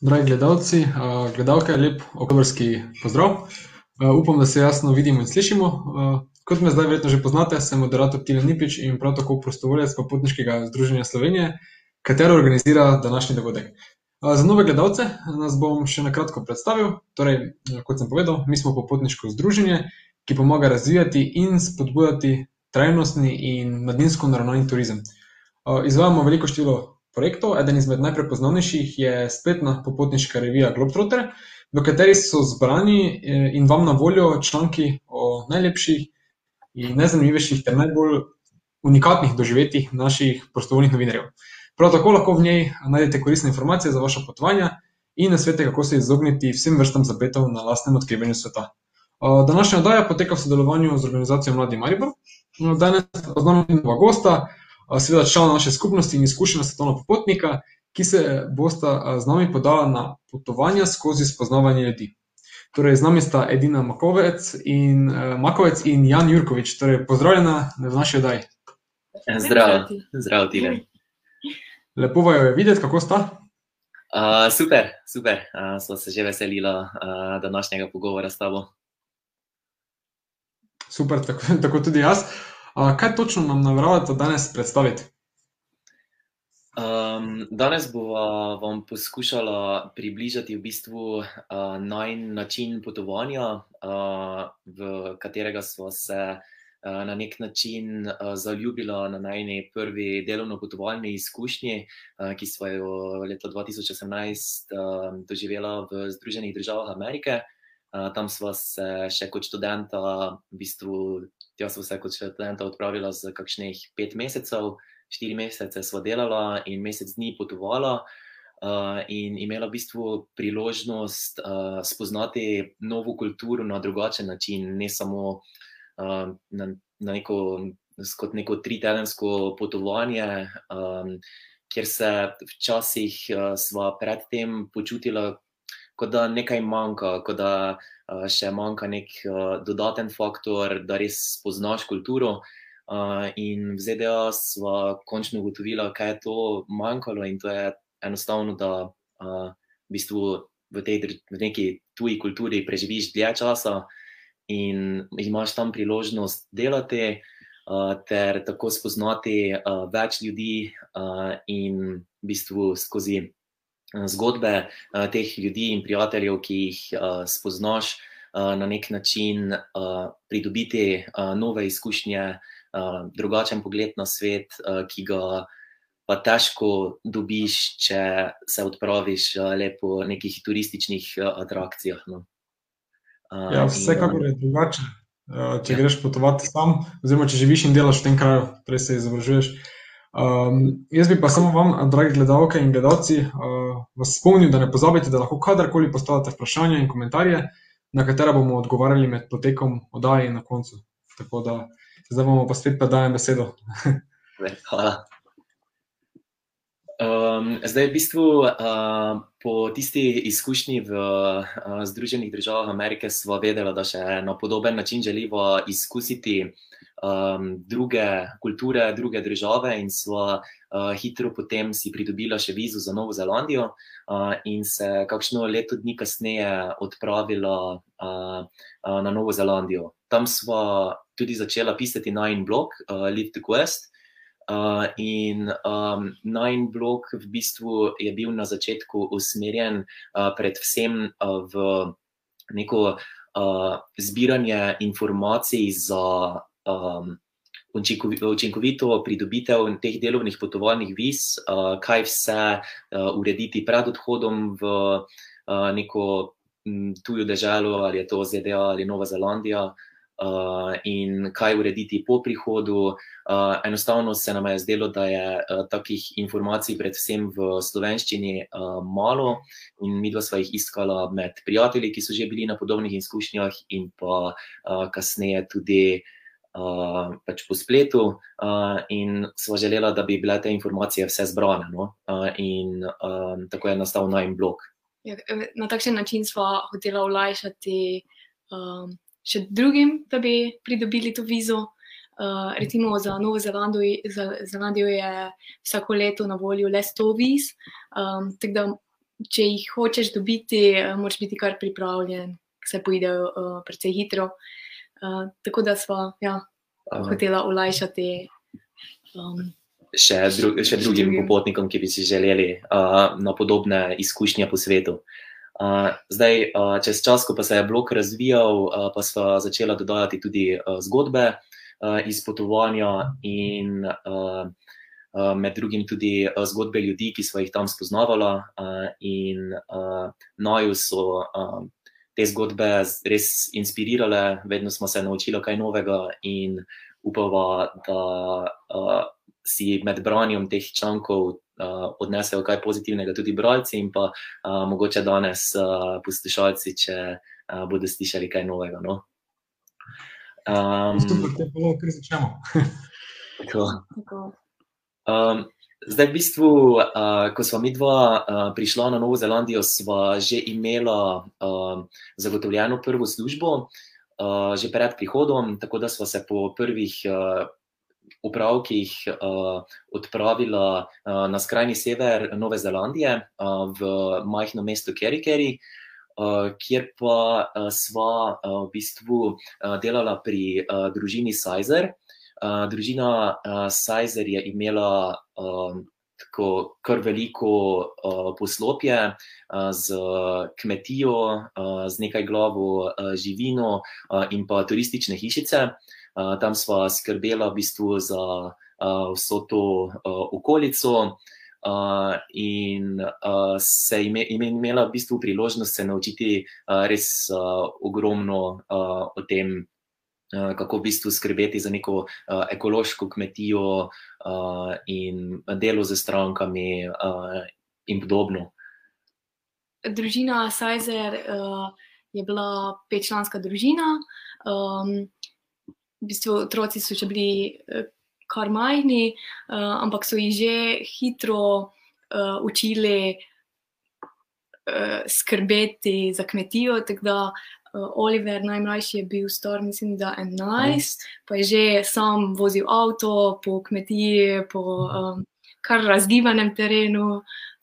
Dragi gledalci, gledalke, lep oktobrski pozdrav. Upam, da se jasno vidimo in slišimo. Kot me zdaj verjetno že poznate, sem moderator Tilen Nipič in prav tako prostovoljec Popotniškega združenja Slovenije, katero organizira današnji dogodek. Za nove gledalce nas bom še na kratko predstavil. Torej, kot sem povedal, mi smo popotniško združenje, ki pomaga razvijati in spodbujati trajnostni in mladinsko naravnan turizem. Izvajamo veliko število projektov. Eden izmed najprepoznavnejših je spletna popotniška revija Globetrotter, v kateri so zbrani eh, in vam na voljo članki o najlepših in najzanimivejših ter najbolj unikatnih doživetjih naših prostovoljnih novinarjev. Prav tako lahko v njej najdete koristne informacije za vaša potovanja in nasvete, kako se izogniti vsem vrstam zapletov na lastnem odkrivanju sveta. Današnja oddaja poteka v sodelovanju z organizacijo Mladi Maribor. Danes pa z nami nova gosta, seveda člana naše skupnosti in izkušena svetovna popotnika, ki se bosta z nami podala na potovanja skozi spoznavanje ljudi. Torej, z nami sta Edina Makovec in, Makovec in Jan Jurkovič, torej pozdravljena v naši oddaji. Zdravo, zdravo, Tilen. Lepo vaju je videti, kako sta? super, super, sva se že veselila, današnjega pogovora s tabo. Super, tako, tako tudi jaz. Kaj točno nam nameravate danes predstaviti? danes bova vam poskušala približati v bistvu, najin način potovanja, v katerega sva se, na neki način, zaljubila na najini prvi delovno-potovalni izkušnji, ki sva jo leta dva tisoč osemnajst, doživela v Združenih državah Amerike. tam sva se še kot študenta v bistvu, tja sva se kot študenta odpravila za kakšnih pet mesecev, štiri mesece sva delala in mesec dni potovala. in imela v bistvu priložnost, spoznati novo kulturo na drugačen način, ne samo, na, na neko, kot neko tritedensko potovanje, kjer se včasih, sva pred tem počutila, kot da nekaj manjka, kot da, še manjka neki, dodaten faktor, da res spoznaš kulturo. in v ZDA sva končno ugotovila, kaj je to manjkalo, in to je enostavno, da, v bistvu v tej v neki tuji kulturi preživiš dlje časa in imaš tam priložnost delati, ter tako spoznati, več ljudi, in v bistvu skozi, zgodbe, teh ljudi in prijateljev, ki jih, spoznaš, na neki način, pridobiti, nove izkušnje, drugačen pogled na svet, ki ga pa težko dobiš, če se odpraviš, le po nekih turističnih, atrakcijah, no. Ja, vsekakor je drugače, če greš potovat sam oziroma če živiš in delaš v tem kraju, torej se izobražuješ. Jaz bi pa samo vam, drage gledalke in gledalci, vas spomnil, da ne pozabite, da lahko kadarkoli postavljate vprašanja in komentarje, na katera bomo odgovarjali med potekom oddaje in na koncu. Tako da zdaj vam pa spet predajam besedo. Hvala. zdaj v bistvu, po tisti izkušnji v, Združenih državah Amerike sva vedela, da še na podoben način želiva izkusiti, druge kulture, druge države in sva, hitro potem si pridobila še vizo za Novo Zelandijo, in se kakšno leto dni kasneje odpravila, na Novo Zelandijo. Tam sva tudi začela pisati najin blog, Live the quest. in, najin blog v bistvu je bil na začetku usmerjen, predvsem, v neko, zbiranje informacij za, učinkovito pridobitev teh delovnih potovalnih viz, kaj vse, urediti pred odhodom v, neko, tujo deželo, ali je to ZDA ali Nova Zelandija, in kaj urediti po prihodu. enostavno se nama je zdelo, da je, takih informacij predvsem v slovenščini, malo in midva sva jih iskala med prijatelji, ki so že bili na podobnih izkušnjah, in pa, kasneje tudi, pač po spletu, in sva želela, da bi bile te informacije vse zbrane, no. in, tako je nastal najin blog. Ja, na takšen način sva hotela olajšati, še drugim, da bi pridobili to vizo. recimo za Novo Zelandijo je vsako leto na voljo le sto viz, tako da če jih hočeš dobiti, uh, moraš biti kar pripravljen, se poidejo uh, precej hitro. Uh, tako da smo ja, hotela olajšati. Um, še, dru še drugim popotnikom, ki bi si želeli uh, na podobne izkušnje po svetu. Uh, zdaj, uh, čez čas, ko pa se je blok razvijal, uh, pa smo začeli dodajati tudi uh, zgodbe uh, iz potovanja, in uh, uh, med drugim tudi uh, zgodbe ljudi, ki smo jih tam spoznavala. Uh, in uh, naju so uh, te zgodbe res inspirirale, vedno smo se naučili kaj novega, in upava, da uh, si med branjem teh člankov uh, odnesejo kaj pozitivnega tudi bralci in pa uh, mogoče danes uh, poslušalci, če uh, bodo slišali kaj novega. No? Um, Stupno, kar začnemo. Um, zdaj, v bistvu, uh, ko smo mi dva uh, prišla na Novo Zelandijo, smo že imela uh, zagotovljeno prvo službo, uh, že pred prihodom, tako da smo se po prvih uh, upravkih uh, odpravila uh, na skrajni sever Nove Zelandije, uh, v majhno mesto Kerry, uh, kjer pa uh, sva uh, v bistvu uh, delala pri uh, družini Sizer. Uh, družina uh, Sizer je imela uh, tako kar veliko uh, poslopje uh, z kmetijo, uh, z nekaj glavo uh, živino uh, in pa turistične hišice. Uh, tam sva skrbela v bistvu za uh, vso to uh, okolico. Uh, in uh, se ime, ime, imela v bistvu priložnost se naučiti uh, res uh, ogromno uh, o tem, kako v bistvu skrbeti za neko uh, ekološko kmetijo uh, in delo z strankami uh, in podobno. Družina Sajzer uh, je bila petčlanska družina. Um, v bistvu otroci so še bili kar majhni, uh, ampak so jih že hitro uh, učili uh, skrbeti za kmetijo. Tako da uh, Oliver, najmlajši, je bil star, mislim, da 11, pa je že sam vozil avto po kmetiji, po um, kar razgibanem terenu.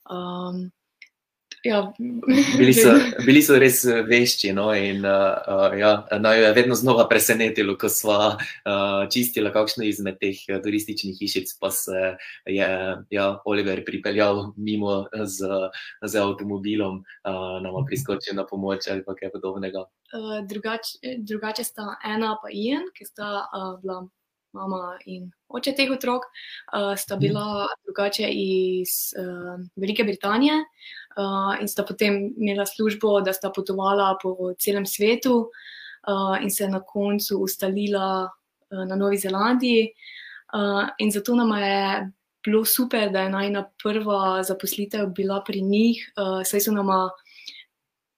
Um, Ja. bili, so, bili so res eh, vešči. No, in, uh, uh, ja, naj je vedno znova presenetilo, ko smo uh, čistili kakšno izmed teh turističnih hišic, pa se je ja, Oliver pripeljal mimo z, z avtomobilom, uh, nam priskočil na pomoč ali kaj podobnega. Uh, drugač, drugače sta ena pa Ian, ki sta uh, bila mama in oče teh otrok, uh, sta bila drugače iz uh, Velike Britanije. Uh, in sta potem imela službo, da sta potovala po celem svetu uh, in se na koncu ustalila uh, na Novi Zelandiji. Uh, in zato nam je bilo super, da je najna prva zaposlitev bila pri njih, uh, saj so nama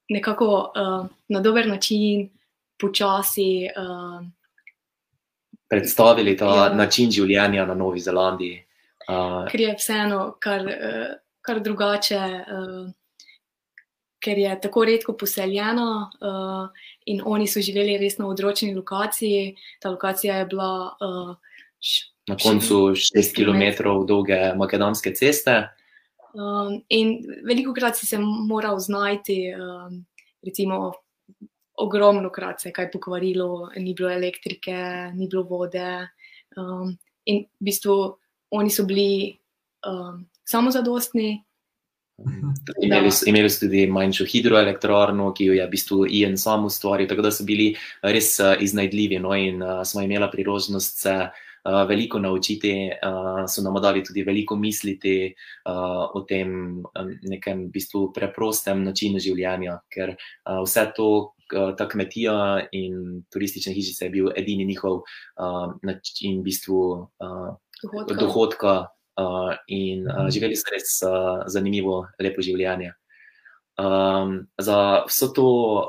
nekako uh, na dober način, počasi. Uh, Predstavili ta ja. način življenja na Novi Zelandiji. Uh, Ker je vseeno, kar uh, kar drugače, uh, ker je tako redko poseljeno uh, in oni so živeli res na odročni lokaciji. Ta lokacija je bila uh, na koncu 6 km dolge makedonske ceste. Um, in veliko krat si se moral znajti, um, recimo. Ogromno krat se je kaj pokvarilo, ni bilo elektrike, ni bilo vode. Um, in v bistvu oni so bili um, samozadostni. Imeli so, imeli so tudi manjšo hidroelektrarno, ki jo je v bistvu Ian sam ustvaril, tako da so bili res uh, iznajdljivi. No, in uh, smo imeli priložnost se uh, veliko naučiti, uh, so nam dali tudi veliko misliti uh, o tem um, nekem v bistvu preprostem načinu življenja, ker uh, vse to. Ta kmetija in turistične hišice je bil edini njihov uh, način, v bistvu, uh, dohodka. dohodka uh, in uh, živeli so res uh, zanimivo, lepo življenje. Um, za vso to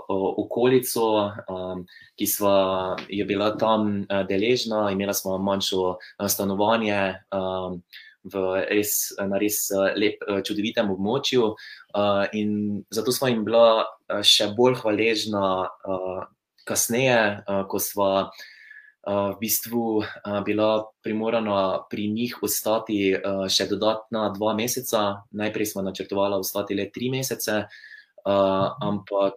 uh, okolico, um, ki smo jo bila tam uh, deležna, imela smo manjšo uh, stanovanje um, v res, na res uh, lep, uh, čudovitem območju, uh, in zato smo jim bila uh, še bolj hvaležna uh, kasneje, uh, ko smo v bistvu bila primorana pri njih ostati še dodatna dva meseca. Najprej smo načrtovali ostati le tri mesece, ampak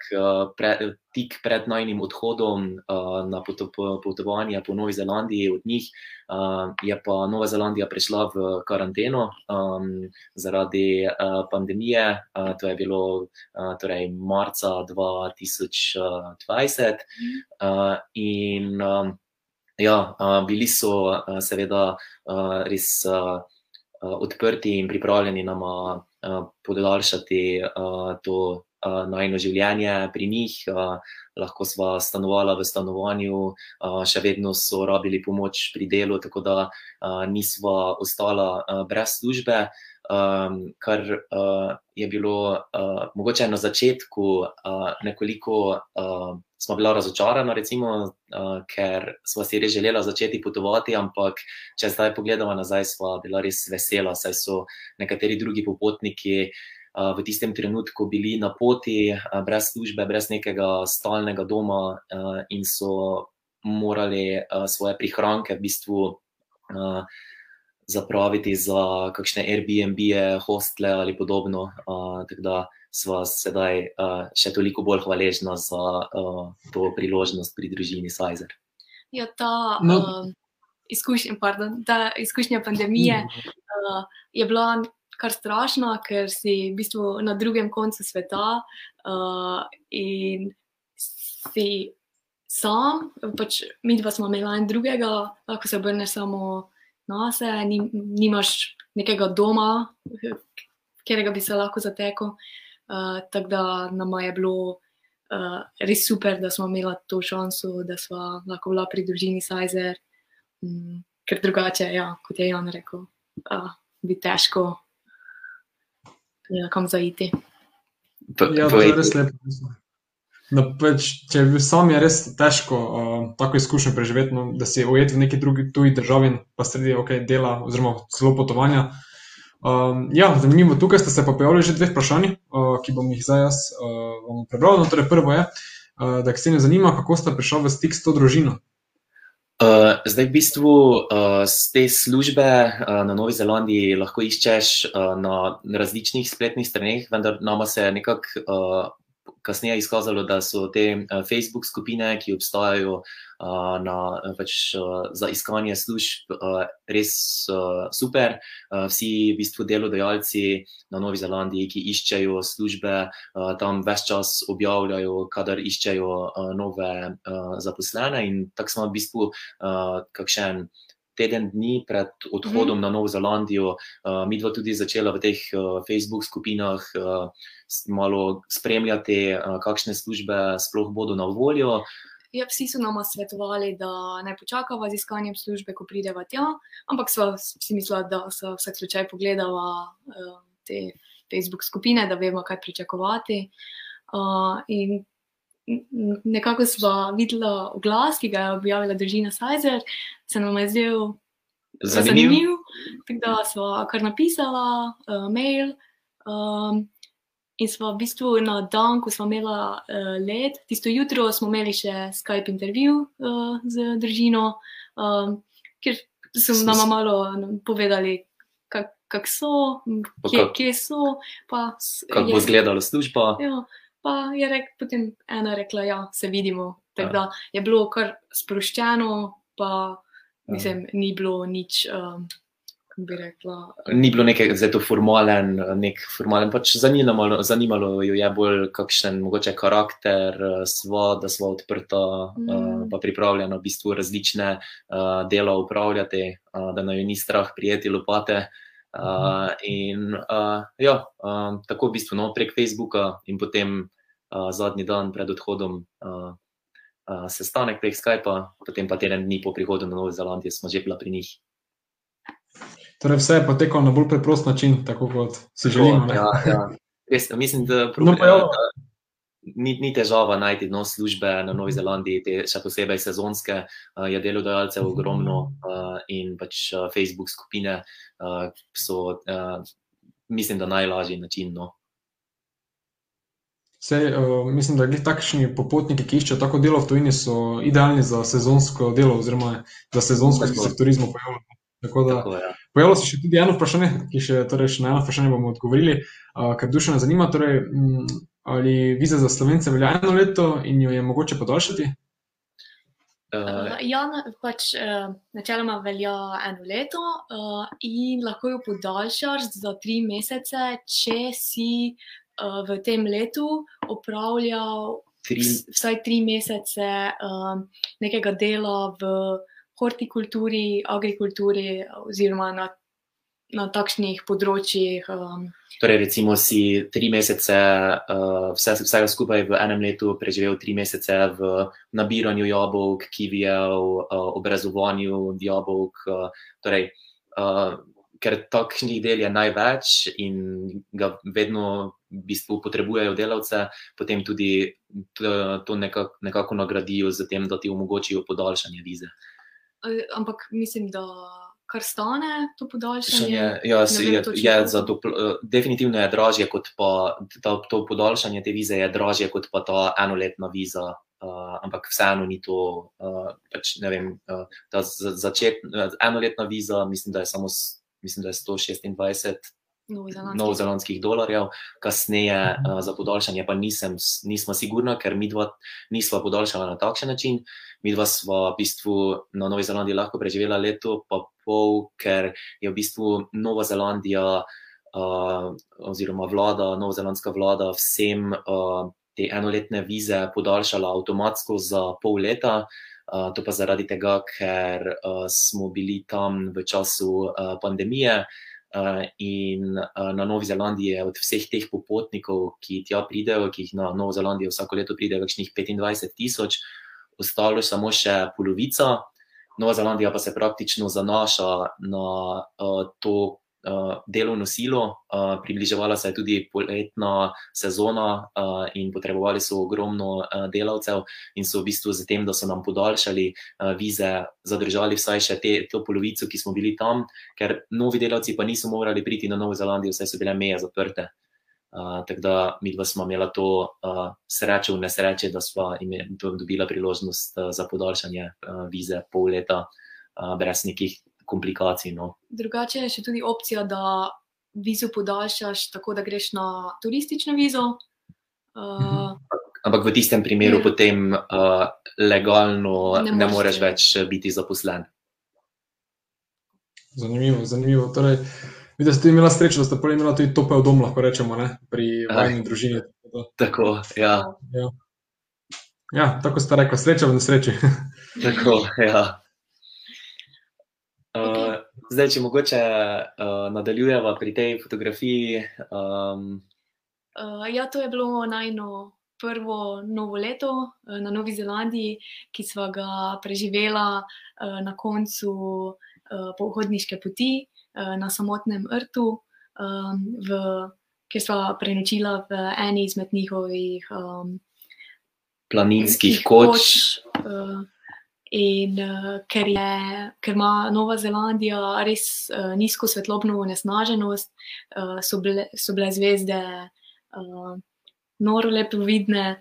pre, tik pred najnim odhodom na potovanje po Novi Zelandiji od njih je pa Nova Zelandija prišla v karanteno zaradi pandemije. To je bilo torej marca 2020 in ja, bili so seveda res odprti in pripravljeni nama podaljšati to najno življenje pri njih. Lahko sva stanovala v stanovanju, še vedno so rabili pomoč pri delu, tako da nisva ostala brez službe. Kar je bilo mogoče na začetku nekoliko, uh, smo bila razočarana, recimo, uh, ker smo si res želela začeti potovati, ampak če zdaj pogledamo nazaj, smo bila res vesela, saj so nekateri drugi popotniki uh, v tistem trenutku bili na poti, uh, brez službe, brez nekega stalnega doma uh, in so morali uh, svoje prihranke v bistvu. Uh, zapraviti za kakšne Airbnb, hostle ali podobno. Uh, smo sedaj uh, še toliko bolj hvaležni za uh, to priložnost pri družini Sajzer. Ja, ta, no. uh, izkušnja, pardon, ta izkušnja pandemije uh, je bila kar strašna, ker si v bistvu na drugem koncu sveta uh, in si sam, pač mi dva smo imeli en drugega, lahko se obrneš samo na sebe, ni, nimaš nekega doma, kjer bi se lahko zatekel. Uh, tako da nam je bilo uh, res super, da smo imeli to šanso, da smo lahko bila pri družini Sajzer, um, ker drugače, ja, kot je Jan rekel, uh, bi težko ja, kam zaiti. Ja, to je res lepo. No, pač, če bi sam je res težko uh, tako izkušnjo preživeti, no, da si ujet v neki drugi tuji državi pa sredi okay, dela oziroma celo potovanja. Um, ja, zanimivo, tukaj ste se pa pojavili že dve vprašanji, uh, ki bom jih zdaj jaz uh, prebral. No, torej prvo je, uh, da se ne zanima, kako ste prišli v stik s to družino. Uh, zdaj, v bistvu, uh, z te službe uh, na Novi Zelandiji lahko iščeš uh, na različnih spletnih straneh, vendar nama se je nekako uh, kasneje izkazalo, da so te uh, Facebook skupine, ki obstajajo uh, na, pač, uh, za iskanje služb, uh, res uh, super. Uh, vsi v bistvu delodajalci na Novi Zelandiji, ki iščejo službe, uh, tam več čas objavljajo, kadar iščejo uh, nove uh, zaposlene. In tako smo v bistvu uh, kakšen teden dni pred odhodom mm. na Novo Zelandijo, uh, mi dva tudi začela v teh uh, Facebook skupinah uh, malo spremljati, uh, kakšne službe sploh bodo na voljo. Ja, vsi so nam svetovali, da ne počakamo z iskanjem službe, ko pridemo tja, ampak smo si mislili, da se vsak slučaj pogledava uh, te Facebook skupine, da vemo, kaj pričakovati. Uh, in nekako smo videli oglas, ki ga je objavila družina Sajzer, se nam je zdel zanimiv. zanimiv tako da smo kar napisala uh, mail. Um, in smo v bistvu na dan, ko smo imeli uh, let, tisto jutro smo imeli še Skype intervju uh, z družino, um, kjer so nam malo povedali. Kako so, kje, kje so. Kako bo izgledala služba? Ja, pa je rek, potem ena rekla, da ja, se vidimo. Tako da je bilo kar sproščeno, pa mislim, ni bilo nič. Um, Bi rekla, Ni bilo nekaj zelo formalen, nek formalen. Pač zanimalo, zanimalo jo je bolj, kakšen mogoče karakter, sva, da smo odprta, mm. uh, pa pripravljena v bistvu različne uh, dela upravljati, uh, da naj ni strah prijeti lopate. Uh, in uh, ja, uh, tako v bistvu no, prek Facebooka in potem zadnji dan pred odhodom uh, uh, sestanek prek Skypa, potem pa teden dni po prihodu na Novo Zelandijo smo že bila pri njih. Torej, vse je potekalo na bolj preprost način, tako kot si želimo. Ja, ja. Res, mislim, da, problem, no, ja. da ni, ni težava najti no, službe na Novi Zelandiji, te, še posebej sezonske, uh, je delodajalcev ogromno uh, in pač uh, Facebook skupine uh, so, uh, mislim, da najlažji način. No. Sej, uh, mislim, da takšni popotniki, ki iščejo tako delo v tujini, so idealni za sezonsko delo, oziroma za sezonsko, ki se v turizmu pojavlja. Tako da, Tako, ja. pojavilo se še tudi eno vprašanje, ki še, torej, še na eno vprašanje bomo odgovorili, uh, ker dušo nas zanima, torej, m, ali viza za slovence velja eno leto in jo je mogoče podaljšati? Uh, Uh, ja, pač uh, načeloma velja eno leto uh, in lahko jo podaljšaš za tri mesece, če si uh, v tem letu opravljal tri, vs- vsaj tri mesece um, nekega dela v hortikulturi, agrikulturi oziroma na, na takšnih področjih. Um, torej, recimo, si tri mesece, uh, vse, vsega skupaj v enem letu preživel tri mesece v nabiranju jabolk, kivijev, uh, obrazovanju jabolk. Uh, torej, uh, ker takšnih del je največ in ga vedno v bistvu potrebujejo delavce, potem tudi to, nekako, nekako nagradijo z tem, da ti omogočijo podaljšanje vize. eh, ampak mislim, da kar stane to podaljšanje. Ja, se je, je za dopl, eh, definitivno je dražje kot pa ta, to podaljšanje te vize, je dražje kot pa ta enoletna viza. Uh, ampak vseeno ni to, uh, pač, ne vem, uh, ta za- začet, uh, enoletna viza, mislim, da je samo mislim, da je 126 Novozelandski. Novozelandskih dolarjev, kasneje uh, za podaljšanje pa nisem, nismo sigurna, ker mi dva nisva podaljšala na takšen način. Mi dva sva v bistvu na Novi Zelandiji lahko preživela leto, pa pol, ker je v bistvu Nova Zelandija uh, oziroma vlada, novozelandska vlada vsem uh, te enoletne vize podaljšala avtomatsko za pol leta. Uh, to pa zaradi tega, ker uh, smo bili tam v času uh, pandemije, Uh, in uh, na Novi Zelandiji je od vseh teh popotnikov, ki tja pridejo, ki jih na Novo Zelandijo vsako leto pride kakšnih 25 tisoč, ostalo samo še polovica. Nova Zelandija pa se praktično zanaša na uh, to delovno silo, uh, približevala se je tudi poletna sezona uh, in potrebovali so ogromno delavcev in so v bistvu z tem, da so nam podaljšali vize, zadržali vsaj še te, to polovico, ki smo bili tam, ker novi delavci pa niso morali priti na Novo Zelandijo, saj so bile meje zaprte. Uh, tako da mi dva smo imela to uh, srečo v nesreči, da smo dobila priložnost uh, za podaljšanje uh, vize pol leta uh, brez nekih komplikacij. No. Drugače je še tudi opcija, da vizo podaljšaš tako, da greš na turistično vizo. Uh, Ampak v tistem primeru Ja. potem uh, legalno Ne ne, ne moreš, več biti zaposlen. Zanimivo, zanimivo. Torej, vidim, da ste imeli srečo, da ste prej imeli tudi topel dom, lahko rečemo, ne? pri Aj. vajni družini. Tako Tako, ja, Ja. ja, tako ste rekli, sreča v nesreči. tako, ja. Okej. Uh, zdaj, če mogoče uh, nadaljujeva pri tej fotografiji. Um, uh, ja, to je bilo najno prvo novo leto uh, na Novi Zelandiji, ki smo ga preživela uh, na koncu uh, pohodniške poti uh, na samotnem rtu, um, v, kjer smo prenočila v eni izmed njihovih um, planinskih Tih koč. Uh, in uh, ker, je, ker ima Nova Zelandija res uh, nizko svetlobno onesnaženost, uh, so, bile, so bile zvezde uh, noro lepo vidne.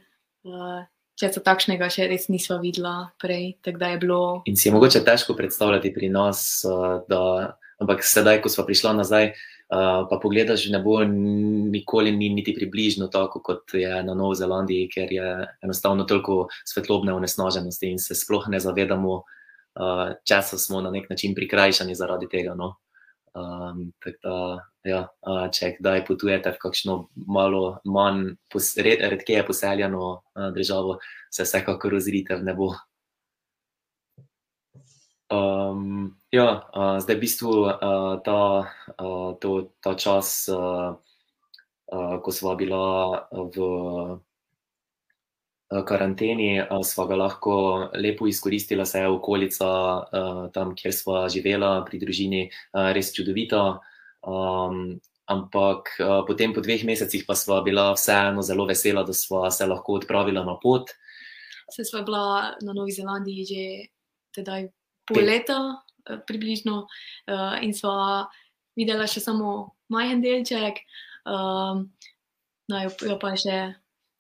Uh, Česa takšnega še res nisva videla prej, bilo. In si je mogoče težko predstavljati pri nas, uh, da, ampak sedaj, ko smo prišla nazaj, uh, pa pogledaš v nebo, n- nikoli ni niti približno tako, kot je na Novi Zelandiji, ker je enostavno toliko svetlobne onesnaženosti in se sploh ne zavedamo, uh, česa smo na nek način prikrajšani zaradi tega. No? Um, da, ja, uh, če kdaj potujete v kakšno malo manj, pos, red, redkeje poseljeno uh, državo, se vsekakor ozrite v nebo. Um, ja, uh, zdaj v bistvu uh, ta, uh, to, ta čas, uh, uh, ko smo bila v karanteni, uh, smo ga lahko lepo izkoristila, saj je okolica uh, tam, kjer smo živela, pri družini, uh, res čudovita. Um, ampak uh, potem, po dveh mesecih, pa smo bila vseeno zelo vesela, da smo se lahko odpravila na pot. Se sva bila na Novi Zelandiji že tedaj pol leta, približno, uh, in sva videla še samo majhen delček, um, no, jo, pa še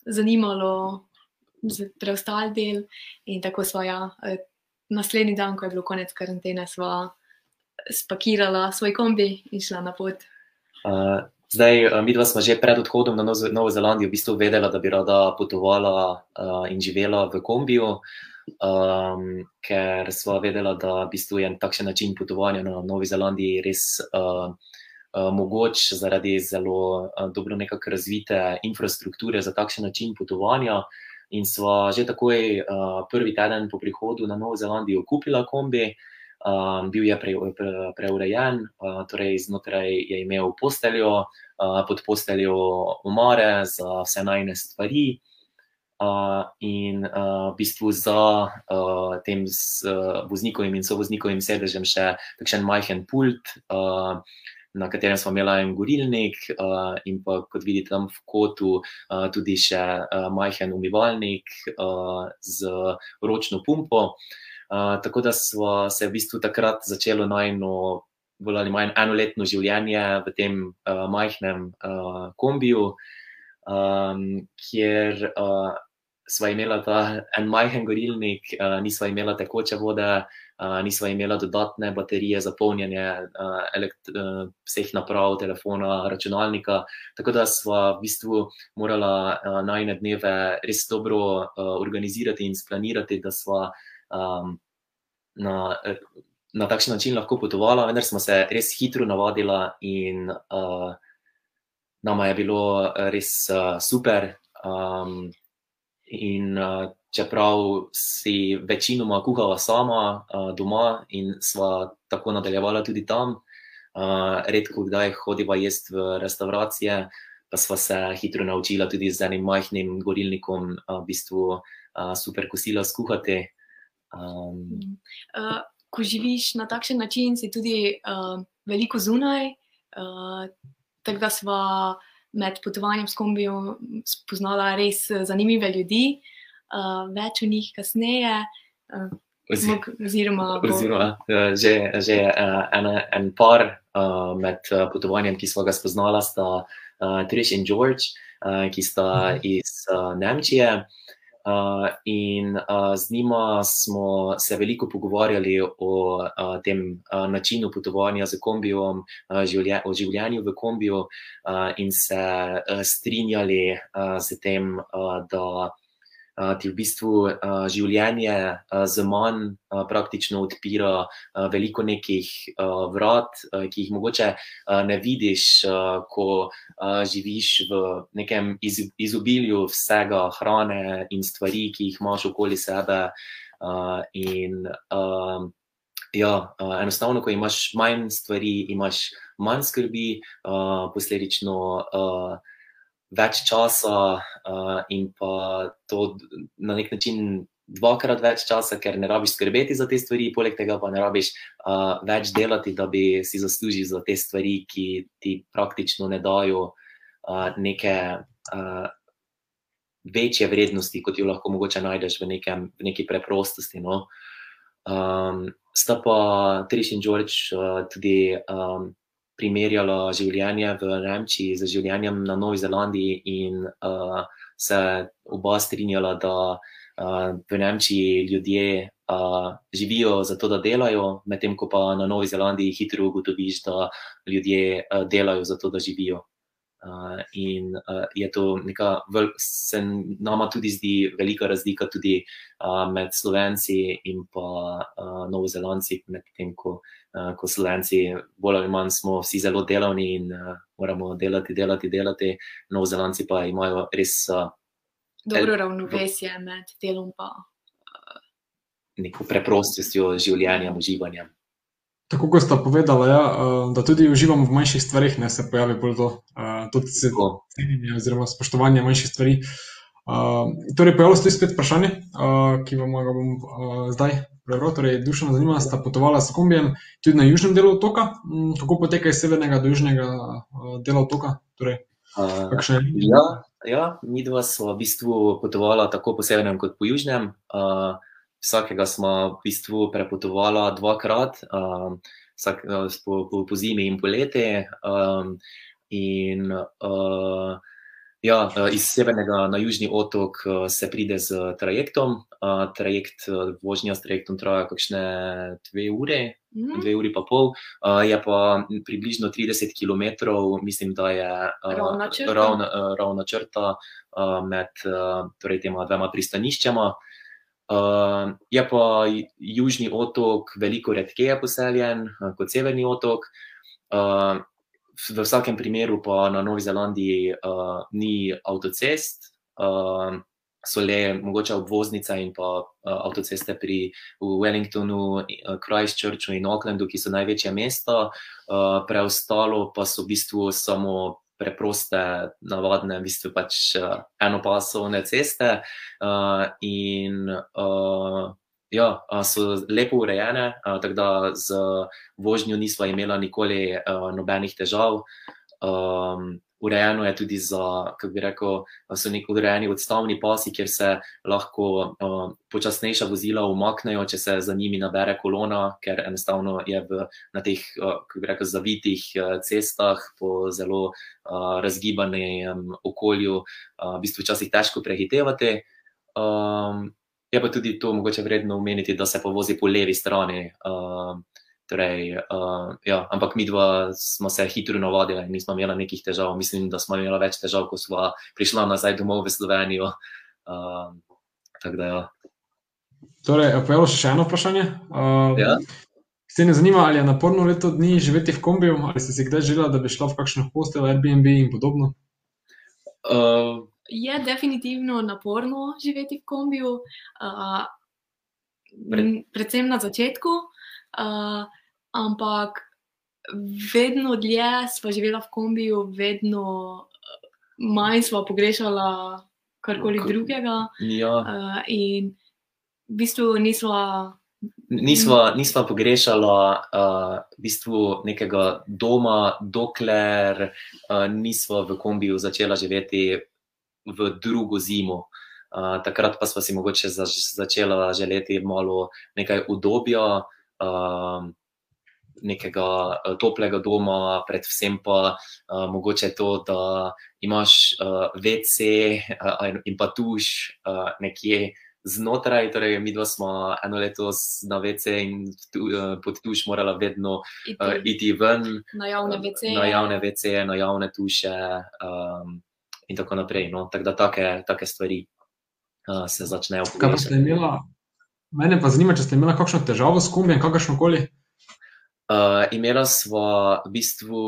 zanimalo za preostali del. In tako smo ja, eh, naslednji dan, ko je bilo konec karantene, sva spakirala svoj kombi in šla na pot. Uh, zdaj, uh, mi dva smo že pred odhodom na Novo Zelandijo v bistvu vedela, da bi rada potovala uh, in živela v kombiju, um, ker smo vedela, da v bistvu je takšen način potovanja na Novi Zelandiji res uh, uh, mogoč zaradi zelo uh, dobro nekako razvite infrastrukture za takšen način potovanja. In sva že takoj uh, prvi teden po prihodu na Novo Zelandijo kupila kombi. Uh, Um, bil je pre, pre, preurejen, uh, torej znotraj je imel posteljo, uh, pod posteljo umore za vse najne stvari. Uh, in uh, v bistvu za uh, tem z, uh, voznikovim in sovoznikovim sedežem še takšen majhen pult, uh, na katerem smo imeli en gorilnik, uh, in pa kot vidite tam v kotu, uh, tudi še uh, majhen umivalnik uh, z ročno pumpo. Uh, tako da smo se v bistvu takrat začeli najno, bolj ali manj enoletno življenje v tem uh, majhnem uh, kombiju, um, kjer uh, smo imeli ta en majhen gorilnik, uh, nismo imeli tekoče vode, uh, nismo imeli dodatne baterije za polnjenje uh, elekt, uh, vseh naprav, telefona, računalnika. Tako da smo v bistvu morali uh, najne dneve res dobro uh, organizirati in splanirati, da smo um, na, na takšen način lahko potovala, vendar smo se res hitro navadili in uh, nama je bilo res uh, super. Um, in uh, čeprav si večinoma kuhala sama uh, doma in sva tako nadaljevala tudi tam, uh, redko kdaj hodiva jesti v restauracije. Pa smo se hitro naučili tudi z enim majhnim gorilnikom, v bistvu uh, super kosila skuhati. Um, uh, ko živiš na takšen način, si tudi uh, veliko zunaj. Uh, tako da smo med potovanjem s kombijo spoznali res zanimive ljudi, uh, več o njih kasneje. Uh, Oziroma, oziroma že, že en, en par med potovanjem, ki smo ga spoznali, sta Trish in George, ki sta mhm. iz Nemčije. Uh, in uh, z njima smo se veliko pogovarjali o uh, tem uh, načinu potovanja z kombijem, uh, življe, o življenju v kombiju, uh, in se uh, strinjali uh, z tem, uh, da ti v bistvu uh, življenje uh, z manj uh, praktično odpira uh, veliko nekih uh, vrat, uh, ki jih mogoče uh, ne vidiš, uh, ko uh, živiš v nekem iz, izobilju vsega hrane in stvari, ki jih imaš okoli sebe. Uh, in uh, ja, uh, enostavno, ko imaš manj stvari, imaš manj skrbi, uh, posledično. Uh, več časa uh, in pa to na nek način dvakrat več časa, ker ne rabiš skrbeti za te stvari, poleg tega pa ne rabiš uh, več delati, da bi si zaslužil za te stvari, ki ti praktično ne dajo uh, neke uh, večje vrednosti, kot jo lahko mogoče najdeš v, nekem, v neki preprostosti. No? Um, sta pa Trish in George uh, tudi. Um, primerjala življenje v Nemčiji z življenjem na Novi Zelandiji, in uh, se oba strinjala, da uh, v Nemčiji ljudje uh, živijo zato, da delajo, medtem ko pa na Novi Zelandiji hitro ugotoviš, da ljudje uh, delajo zato, da živijo. Uh, in uh, je to neka, se nama tudi zdi velika razlika tudi uh, med Slovenci in pa uh, Novozelandci, medtem ko uh, ko slovenci, bolj ali manj, smo vsi zelo delovni in uh, moramo delati, delati, delati. Novozelandci pa imajo res. Uh, Dobro ravnovesje med delom in uh, neko preprostostjo življenja, uživanjem. Tako kot sta povedala, ja, da tudi uživamo v manjših stvarih, ne se pojavi bolj to, tudi cenjenje oziroma spoštovanje manjših stvari. Uh, torej, pojavilo se tudi spet vprašanje, ki vam ga bom zdaj prebral. Torej, dušno zanima, sta potovala s kombijem tudi na južnem delu otoka. Um, kako poteka iz severnega do južnega dela otoka? Torej, uh, ja, ja, mi dva smo v bistvu potovala tako po severnem kot po južnem. Uh, vsakega smo v bistvu prepotovala dvakrat, uh, vsak, uh, po, po, po zimi in poleti. Um, in uh, Ja, iz severnega na južni otok se pride z trajektom. Trajekt, vožnja s trajektom traja kakšne dve ure, Mhm. dve uri pa pol. Je pa približno 30 km, mislim, da je Ravna črta. ravna, ravna črta med torej tema dvema pristaniščema. Je pa južni otok veliko redkeje poseljen kot severni otok. V vsakem primeru pa na Novi Zelandiji ni avtocest, so le mogoče obvoznice in pa avtoceste pri Wellingtonu, Christchurchu in Aucklandu, ki so največja mesta. Preostalo pa so v bistvu samo preproste, navadne, v bistvu pač enopasovne ceste. In ja, so lepo urejene, tako da z vožnjo nisva imela nikoli nobenih težav. Urejeno je tudi za, kako bi rekel, so neki urejeni odstavni pasi, kjer se lahko počasnejša vozila umaknejo, če se za njimi nabere kolona, ker enostavno je v na teh, kako bi rekel, zavitih cestah po zelo razgibanem okolju v bistvu včasih težko prehitevati. Je pa tudi to mogoče vredno omeniti, da se pa vozi po levi strani. Torej, ja, ampak midva sva se hitro navadila in nisva imela nekih težav. Mislim, da sva imela več težav, ko sva prišla nazaj domov v Slovenijo. Tako da ja. Torej, pojavilo se še eno vprašanje. Ja. Ksenijo zanima, ali je naporno leto dni živeti v kombiju, ali ste si kdaj želela, da bi šla v kakšen hostel, Airbnb in podobno? Je definitivno naporno živeti v kombiju, predvsem na začetku, ampak vedno dlje sva živela v kombiju, vedno manj sva pogrešala karkoli drugega. Ja. In v bistvu nisva Nisva, nisva pogrešala v bistvu nekega doma, dokler nisva v kombiju začela živeti v drugo zimo. Takrat pa sva si mogoče začela želeti malo nekaj udobja, nekega toplega doma, predvsem pa mogoče to, da imaš wc in pa tuš nekje znotraj. Torej midva sva eno leto na wc in pod tuš morala vedno iti iti ven. na javne veceje. Na javne veceje, na javne tuše, in tako naprej, no. Tako da take, take stvari se začnejo Kaj pa ste imela, mene pa zanima, če ste imela kakšno težavo s kombijem, kakršnokoli? imela sva v bistvu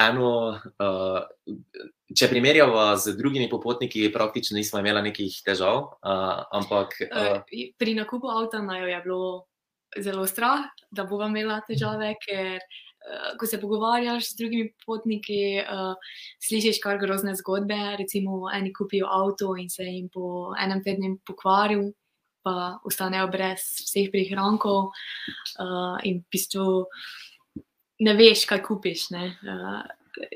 eno, če primerjava z drugimi popotniki, praktično nisva imela nekih težav, ampak Pri nakupu avta naju je bilo zelo strah, da bova imela težave, ker ko se pogovarjaš z drugimi potniki, slišiš kar grozne zgodbe, recimo eni kupijo avto in se jim po enem tednu pokvari pa ostanejo brez vseh prihrankov, in v bistvu ne veš, kaj kupiš, ne.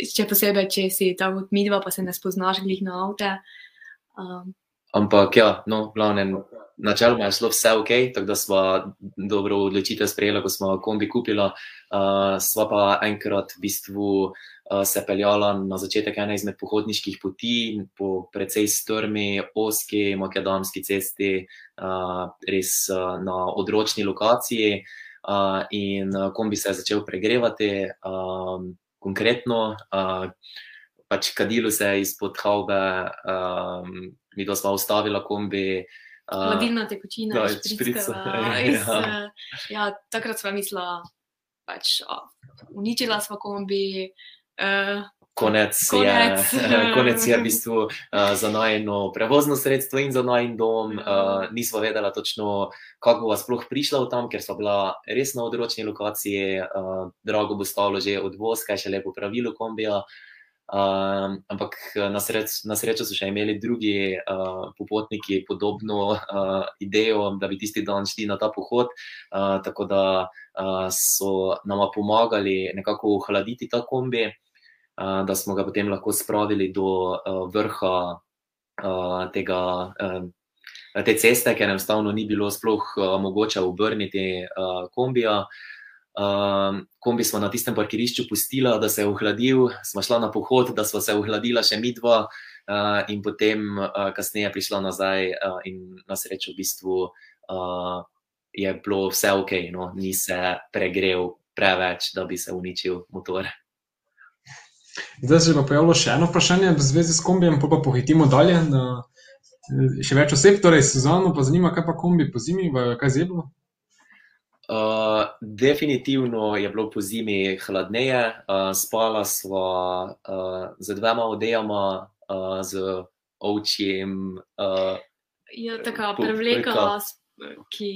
Še posebej, če si tako kot midva, pa se ne spoznaš glih na avte. Ampak ja, no, glavnem, načeloma je šlo vse okej, tako da sva dobro odločitev sprejela, ko sva kombi kupila. Sva pa enkrat v bistvu se peljala na začetek ene izmed pohodniških poti po precej strmi, ozki makadamski cesti, res na odročni lokaciji. In kombi se je začel pregrevati, konkretno pač kadilo se je izpod havbe, midva sva ustavila kombi. Hladilna tekočina ja, šprica, iz, ja. ja, takrat sva mislila, pač uničila sva kombi, Konec Konec. je, konec je v bistvu za najino prevozno sredstvo in za najin dom. Nisva vedela točno, kako bova sploh prišla od tam, ker sva bila res na odročni lokaciji, drago bo stalo že odvoz, kaj šele popravilo kombija. ampak na na srečo so še imeli drugi popotniki podobno idejo, da bi tisti dan šli na ta pohod. Tako da so nama pomagali nekako ohladiti ta kombi, da smo ga potem lahko spravili do vrha tega, te ceste, ker enostavno ni bilo sploh mogoče obrniti kombija. Um, kombi smo na tistem parkirišču pustila, da se je ohladil, smo šla na pohod, da smo se ohladila še mi dva, uh, in potem uh, kasneje prišla nazaj, uh, in na srečo v bistvu uh, je bilo vse ok, no? ni se pregrel preveč, da bi se uničil motor. Zdaj se je pa pojavilo še eno vprašanje v zvezi s kombijem, pa pa pohitimo dalje. Na, še več oseb, torej sezonu, pa zanima, kaj pa kombi po zimi, kaj zeblo? Uh, definitivno je bilo po zimi hladneje, uh, spala sva uh, z dvema odejama, uh, z ovčjem. Uh, je taka prevleka, ki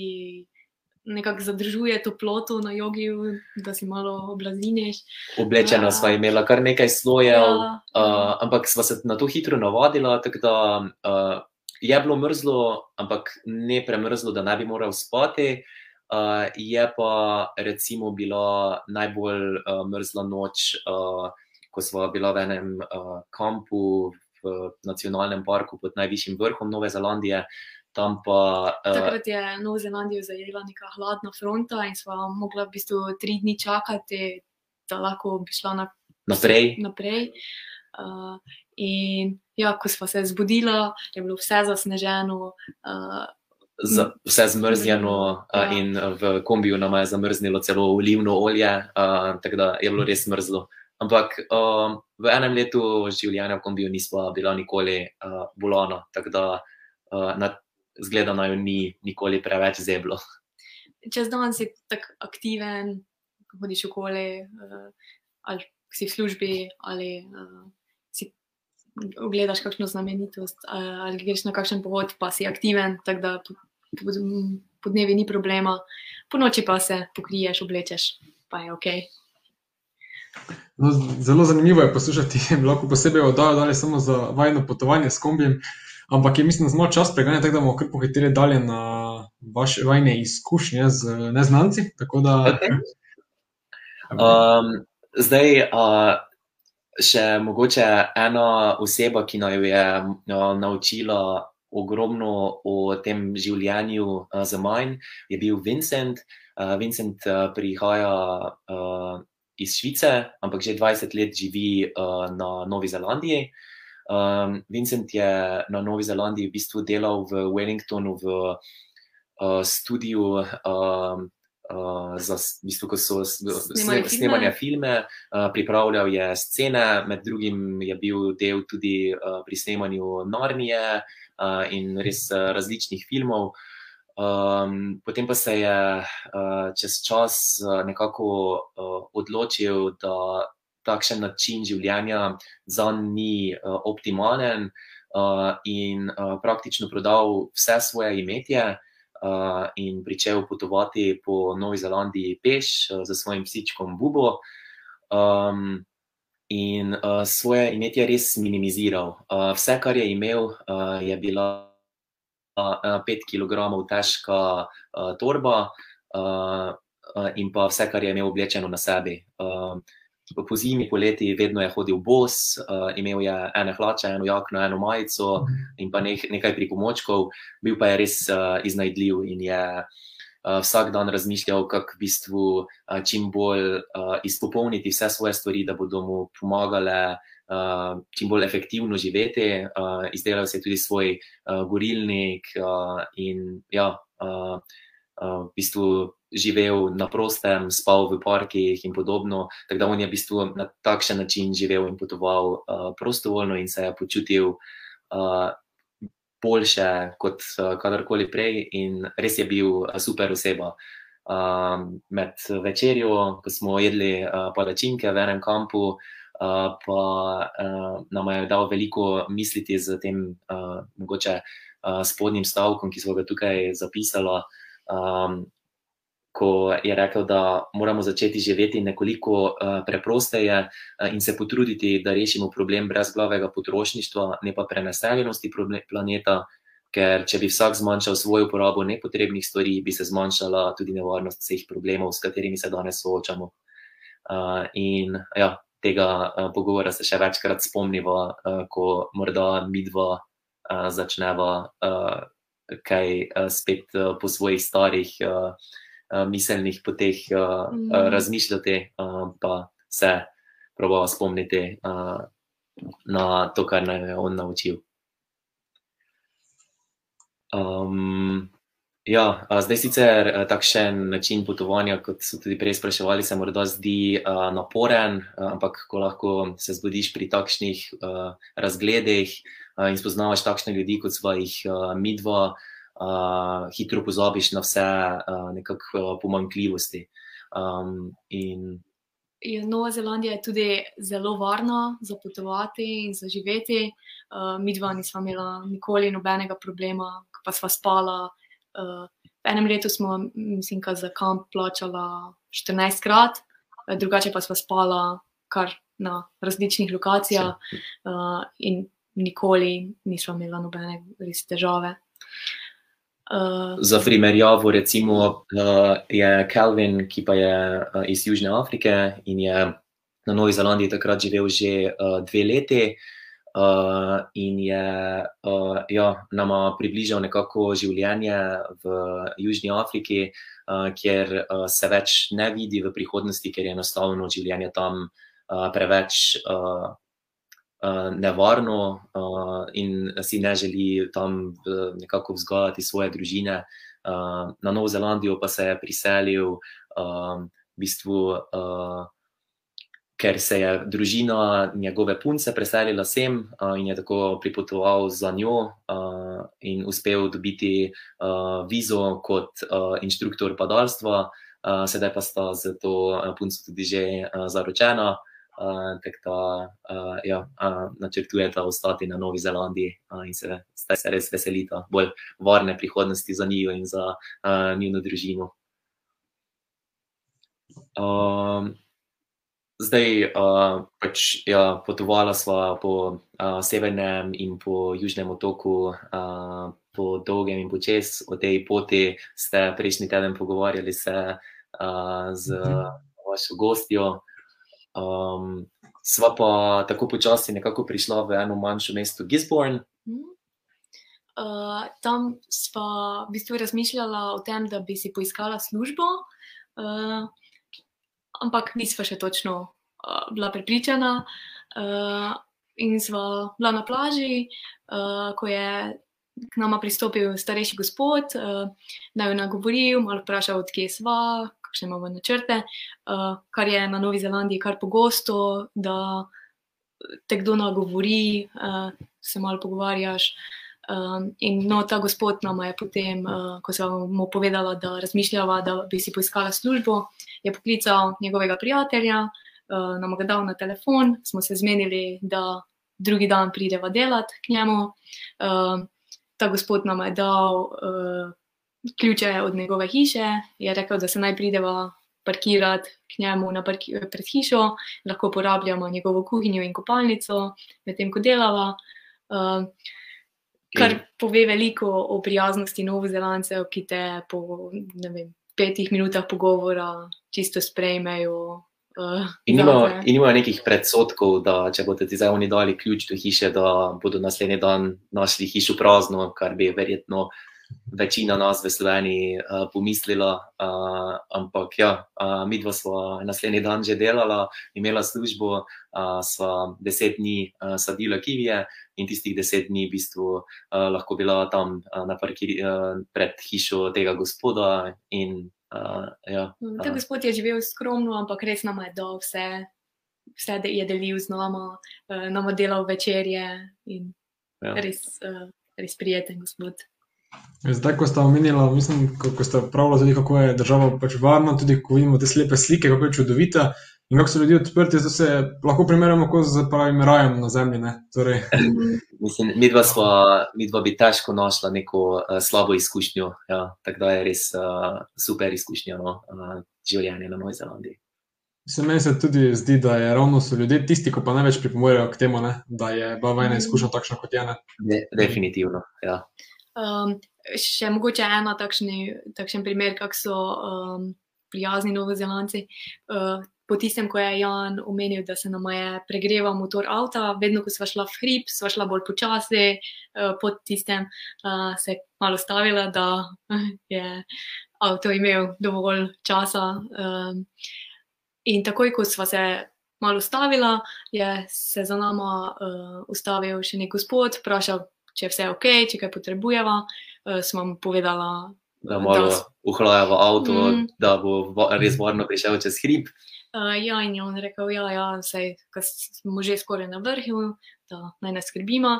nekako zadržuje toploto na jogi, da si malo oblaziniš. Oblečena uh, sva imela kar nekaj slojev, ja, uh, ampak sva se na to hitro navadila, tako da uh, je bilo mrzlo, ampak ne premrzlo, da ne bi moral spati. Uh, je pa recimo bila najbolj uh, mrzla noč, uh, ko smo bila v enem uh, kampu v nacionalnem parku pod najvišjim vrhom Nove Zelandije. Pa, uh, Takrat je Novo Zelandijo zajela neka hladna fronta in smo mogli v bistvu tri dni čakati, da lahko bi šla na, naprej. naprej. Uh, in ja, ko smo se zbudili, je bilo vse zasneženo. Uh, vse zmrzljeno, ja. in v kombiju nam je zamrznilo celo olivno olje, uh, tako da je bilo res mrzlo. Ampak um, v enem letu življenja v kombiju nismo bila nikoli uh, bolona, tako da uh, na, zgleda naj ni nikoli preveč zeblo. Čez dan si tako aktiven, hodiš okoli, uh, ali si v službi, ali uh, si ogledaš kakšno znamenitost, uh, ali greš na kakšen pohod, pa si aktiven, tako da po dnevi ni problema, po noči pa se pokriješ, oblečeš, pa je ok. No, zelo zanimivo je poslušati, lahko posebej oddajo dalje samo za vajno potovanje s kombijem, ampak je mislim, da smo čas preganjali, tako da bomo kar pohiteli dalje na vaše vajne izkušnje z neznanci. Da... Okay. Um, zdaj, uh, še mogoče ena oseba, ki naj jo je uh, naučila ogromno o tem življenju uh, za manj, je bil Vincent. Uh, Vincent uh, prihaja uh, iz Švice, ampak že 20 let živi uh, na Novi Zelandiji. Um, Vincent je na Novi Zelandiji v bistvu delal v Wellingtonu v uh, studiu. Uh, Uh, za v bistvu, ko so snemali filme, uh, pripravljal je scene, med drugim je bil del tudi uh, pri snemanju Narnije, uh, in res različnih filmov. Um, potem pa se je uh, čez čas nekako uh, odločil, da takšen način življenja za njega ni uh, optimalen, uh, in uh, praktično prodal vse svoje imetje uh, in začel potovati po Novi Zelandiji peš uh, z svojim psičkom Bubo. Um, in uh, svoje imetje res minimiziral. Uh, vse, kar je imel, uh, je bila uh, 5 kg težka uh, torba uh, in pa vse, kar je imel oblečeno na sebi. Uh, po zimi, poleti, vedno je hodil bos, uh, imel je ene hlače, eno jakno, eno majico in pa ne, nekaj pripomočkov, bil pa je res uh, iznajdljiv in je. Uh, vsak dan razmišljal, kako v bistvu uh, čim bolj uh, izpopolniti vse svoje stvari, da bodo mu pomagale uh, čim bolj efektivno živeti. Uh, izdelal si je tudi svoj uh, gorilnik uh, in ja, uh, v bistvu živel na prostem, spal v parkih in podobno. Tako da on je v bistvu na takšen način živel in potoval uh, prostovoljno in se je počutil. Uh, boljše kot uh, kadarkoli prej, in res je bil super oseba. Uh, med večerjo, ko smo jedli uh, palačinke v enem kampu, uh, pa uh, nam je dal veliko misliti z tem uh, mogoče uh, spodnjim stavkom, ki smo ga tukaj zapisali. Um, Ko je rekel, da moramo začeti živeti nekoliko uh, preprosteje uh, in se potruditi, da rešimo problem brezglavega potrošništva, ne pa prenaseljenosti planeta, ker če bi vsak zmanjšal svojo uporabo nepotrebnih stvari, bi se zmanjšala tudi nevarnost vseh problemov, s katerimi se danes soočamo. Uh, in ja, tega uh, pogovora se še večkrat spomnimo, uh, ko morda mi dva uh, začneva uh, kaj uh, spet uh, po svojih starih. Uh, uh, miselnih poteh uh, Mm. uh, razmišljati, uh, pa se probava spomniti uh, na to, kar nam je on naučil. Um, ja, zdaj sicer takšen način potovanja, kot so tudi prej spraševali, se morda zdi a, naporen, ampak ko lahko se zgodiš pri takšnih a, razgledih in spoznavaš takšne ljudi, kot sva jih a, midva, a, hitro pozabiš na vse a, nekako pomankljivosti. Um, in Ja, Nova Zelandija je tudi zelo varna za potovati in za živeti. Uh, mi dva nisva imela nikoli nobenega problema, pa sva spala. Uh, v enem letu smo, mislim, ka za kamp plačala 14 krat, eh, drugače pa sva spala kar na različnih lokacijah uh, in nikoli nisva imela nobene res težave. Uh, Za primerjavo, recimo, uh, je Calvin, ki pa je uh, iz Južne Afrike in je na Novi Zelandiji takrat živel že uh, dve leti. Uh, in je uh, ja, nama približal nekako življenje v Južni Afriki, uh, kjer uh, se več ne vidi v prihodnosti, ker je enostavno življenje tam uh, preveč uh, nevarno uh, in si ne želi tam uh, nekako vzgajati svoje družine. Uh, na Novo Zelandijo pa se je priselil uh, v bistvu. Uh, ker se je družina njegove punce preselila sem uh, in je tako pripotoval za njo uh, in uspel dobiti uh, vizo kot uh, inštruktor padalstva, uh, sedaj pa sta z to punco tudi že uh, zaročena. Uh, tako da uh, ja, uh, načrtujeta ostati na Novi Zelandiji uh, in se, se res veselita bolj varne prihodnosti za njo in za uh, njeno družino. Um, Zdaj, uh, pač, ja, potovala sva po uh, severnem in po južnem otoku, uh, po dolgem in počes. O tej poti ste prejšnji teden pogovarjali se uh, z vašo gostjo. Um, sva pa tako počasi nekako prišla v eno manjšo mesto, Gisborne. Uh, tam sva v bistvu razmišljala o tem, da bi si poiskala službo, uh, ampak nisva še točno uh, bila prepričana. Uh, in sva bila na plaži, uh, ko je k nama pristopil starejši gospod, uh, da jo nagovoril, malo vprašal, odkje sva, kakšne imamo načrte, uh, kar je na Novi Zelandiji kar pogosto, da te kdo nagovori, uh, se malo pogovarjaš. Um, in no, ta gospod nam je potem, uh, ko sem mu povedala, da razmišljava, da bi si poiskala službo, je poklical njegovega prijatelja, uh, nam ga dal na telefon, smo se zmenili, da drugi dan prideva delat k njemu. Uh, ta gospod nam je dal uh, ključe od njegove hiše, je rekel, da se naj prideva parkirati k njemu parki, pred hišo, lahko uporabljamo njegovo kuhinjo in kopalnico, medtem ko delava. Uh, Kar pove veliko o prijaznosti novozelancev, ki te po vem, petih minutah pogovora čisto sprejmejo. Uh, in, nimajo, in nimajo nekih predsotkov, da če bodo ti zdaj oni dali ključ do hiše, da bodo naslednji dan našli hišo prazno, kar bi verjetno večina nas v Sloveniji uh, pomislila. Uh, ampak ja, uh, mi dva smo naslednji dan že delala, imela službo, uh, sva deset dni uh, sadila kivije in tistih deset dni v bistvu uh, lahko bila tam uh, na parkiri, uh, pred hišo tega gospoda. In, uh, ja, Ta uh, gospod je živel skromno, ampak res nam je dal vse, vse je delil z nama, uh, nam delal večerje in ja. res, uh, res prijeten gospod. Zdaj, ko ste omenili, mislim, ko, ko ste pravili, kako je država pač varna, tudi ko vidimo te slepe slike, kako je čudovita in kako so ljudje odprti, da se lahko primerjamo z pravim rajem na zemlji. Torej. Mislim, mi, dva sva, mi dva bi težko našla neko uh, slabo izkušnjo. Ja, tako da je res uh, super izkušnja no, uh, življenje na Novi Zelandiji. Se meni se tudi zdi, da je ravno so ljudje tisti, ki pa največ pripomorejo k temu, ne? da je bavajna izkušnja takšna kot je. De, definitivno. Ja. Um, še mogoče ena takšni, takšen primer, kako so um, prijazni novozelanci. Uh, po tistem, ko je Jan omenil, da se nam je pregreval motor avta, vedno, ko smo šla v hrib, smo šla bolj počasi, uh, pod tistem uh, se je malo stavila, da je avto imel dovolj časa. Um, in takoj, ko smo se malo ustavila, je se za nami uh, ustavil še nek gospod, vprašal, če je vse ok, če kaj potrebujeva. Uh, smo mu povedala, Da malo Da- uhlajava avto, Mm. da bo res varno prišel čez hrib. Uh, ja, in je on rekel, ja, ja sej, smo že skoraj na vrhu, da naj ne skrbimo.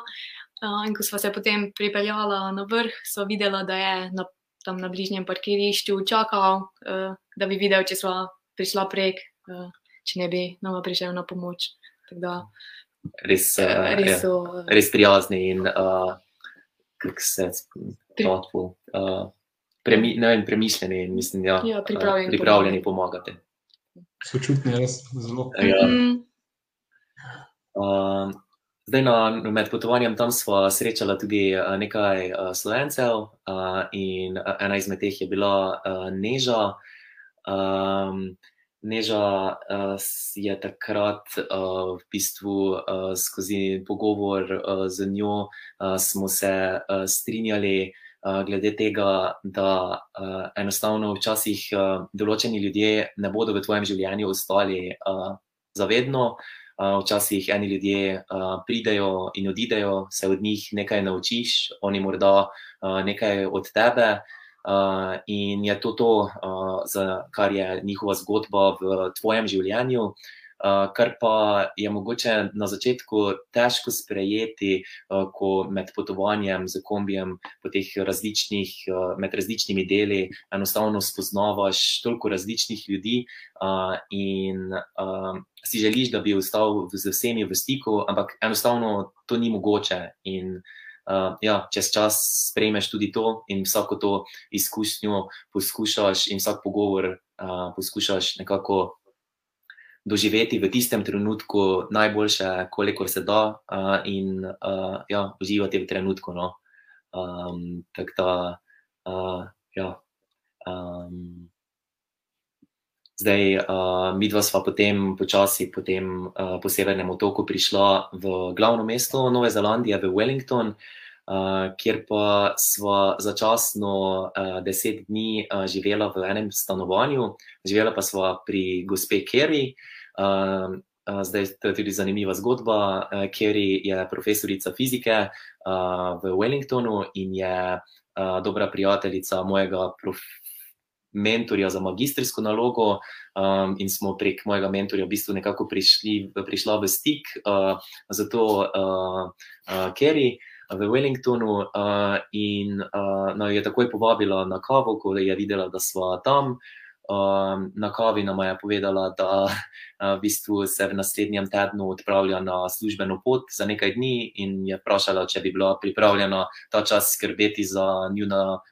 Uh, in ko smo se potem pripeljala na vrh, so videla, da je na, tam na bližnjem parkirišču čakal, uh, da bi videl, če smo prišla prek, uh, če ne bi nama prišel na pomoč. Tako da Res, uh, res ja, so. Uh, res prijazni in uh, kako se Pri- thoughtful, uh, premi, ne vem, premišljeni in mislim, ja, Ja, pripravljeni uh, pripravljeni pomagati. Sočutni, res zelo. Ja. mm, Uh, zdaj, na, med potovanjem tam smo srečali tudi uh, nekaj uh, slovencev, uh, in uh, ena izmed teh je bila uh, Neža. Um, Neža uh, je takrat uh, v bistvu uh, skozi pogovor uh, z njo uh, smo se uh, strinjali uh, glede tega, da uh, enostavno včasih uh, določeni ljudje ne bodo v tvojem življenju ostali uh, zavedno. Uh, včasih eni ljudje uh, pridejo in odidejo, se od njih nekaj naučiš, oni morda uh, nekaj od tebe. Uh, in je to to, uh, za kar je njihova zgodba v tvojem življenju, uh, kar pa je mogoče na začetku težko sprejeti, uh, ko med potovanjem z kombijem po teh različnih, uh, med različnimi deli enostavno spoznavaš toliko različnih ljudi uh, in uh, si želiš, da bi ostal z vsemi v stiku, ampak enostavno to ni mogoče. In uh, ja, čez čas sprejmeš tudi to in vsako to izkušnjo poskušaš in vsak pogovor uh, poskušaš nekako doživeti v tistem trenutku najboljše, kolikor se da, uh, in uh, ja, uživati v trenutku. No. Um, tako da, uh, ja. Um, Zdaj, uh, mi dva sva potem počasi potem, uh, po severnem otoku prišla v glavno mesto Nove Zelandije, v Wellington, uh, kjer pa sva začasno uh, deset dni uh, živela v enem stanovanju, živela pa sva pri gospe Kerry. Uh, uh, zdaj, to je tudi zanimiva zgodba. Uh, Kerry je profesorica fizike uh, v Wellingtonu in je uh, dobra prijateljica mojega profesora mentorja za magistrsko nalogo, um, in smo prek mojega mentorja v bistvu nekako prišli, prišla v stik uh, z to uh, uh, Kerry v Wellingtonu, uh, in uh, no, je takoj povabila na kavo, ko je videla, da smo tam. Um, na kavi nam je povedala, da uh, v bistvu se v naslednjem tednu odpravlja na službeno pot za nekaj dni, in je vprašala, če bi bila pripravljena ta čas skrbeti za, njuna,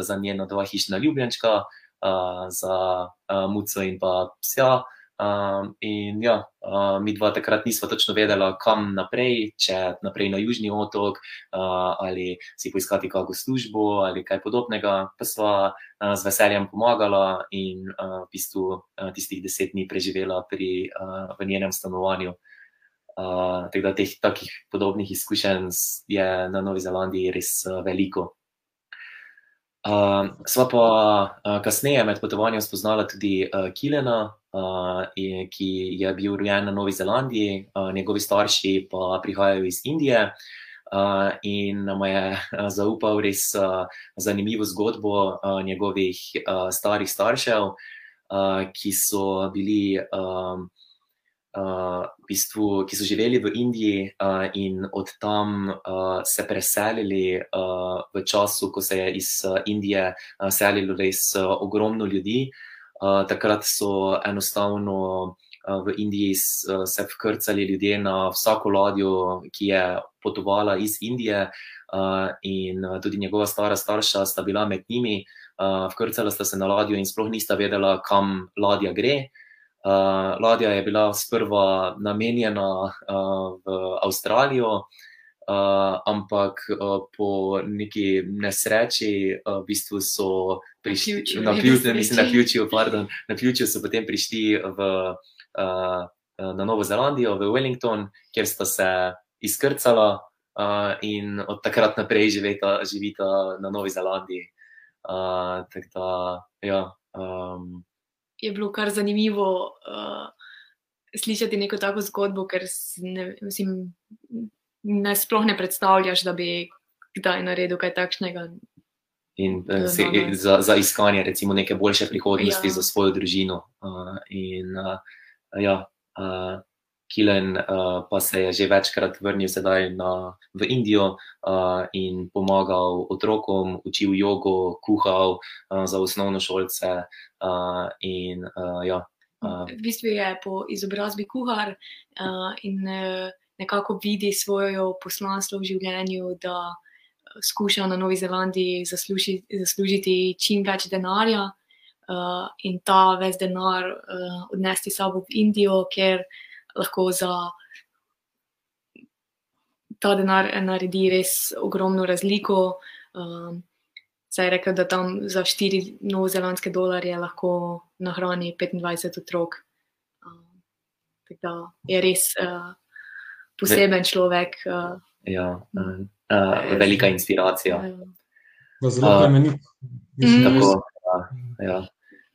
za njena dva hišna ljubljenčka, uh, za uh, Muco in pa psa. Um, in ja, uh, mi dva takrat nismo točno vedela, kam naprej, če naprej na južni otok uh, ali si poiskati kakšno službo ali kaj podobnega. Pa sva uh, z veseljem pomagala in uh, v bistvu uh, tistih deset dni preživela pri, uh, v njenem stanovanju. Uh, tako da teh takih podobnih izkušenj je na Novi Zelandiji res uh, veliko. Uh, sva pa uh, kasneje med potovanjem spoznala tudi uh, Kilena, uh, ki je bil rojen na Novi Zelandiji, uh, njegovi starši pa prihajajo iz Indije. Uh, in nam je uh, zaupal res uh, zanimivo zgodbo uh, njegovih uh, starih staršev, uh, ki so bili. Um, Uh, v bistvu, ki so živeli v Indiji uh, in od tam uh, se preselili uh, v času, ko se je iz uh, Indije uh, selilo res uh, ogromno ljudi. Uh, takrat so enostavno uh, v Indiji s, uh, se vkrcali ljudje na vsako ladjo, ki je potovala iz Indije, uh, in tudi njegova stara starša sta bila med njimi. Uh, vkrcala sta se na ladjo in sploh nista vedela, kam ladja gre. Uh, ladja je bila sprva namenjena uh, v Avstralijo, uh, ampak uh, po neki nesreči, uh, v bistvu so prišli na ključju, mislim, na ključju, pardon, na ključju so potem prišli v, uh, na Novo Zelandijo, v Wellington, kjer sta se izkrcala uh, in od takrat naprej živeta, živita na Novi Zelandiji. Uh, tako da, ja. Um, je bilo kar zanimivo uh, slišati neko tako zgodbo, ker ne, mislim, ne sploh ne predstavljaš, da bi kdaj naredil kaj takšnega. In uh, se, za, za iskanje recimo, neke boljše prihodnosti ja. za svojo družino. Uh, in, uh, ja, uh, Kilen uh, pa se je že večkrat vrnil na, v Indijo uh, in pomagal otrokom, učil jogo, kuhal uh, za osnovno šolce. Uh, in, uh, ja, uh, v bistvu je po izobrazbi kuhar uh, in uh, nekako vidi svojo poslanstvo v življenju, da skuša na Novi Zelandiji zasluži, zaslužiti čim več denarja. Uh, in ta ves denar uh, odnesti sabo v Indijo, ker lahko za ta denar naredi res ogromno razliko. Um, Saj je rekel, da tam za 4 novozelandske dolarje lahko nahrani 25 otrok. Um, tako da je res uh, poseben človek. Uh, ja, uh, uh, velika inspiracija. Ja. Zelo plemenit. Uh, ja.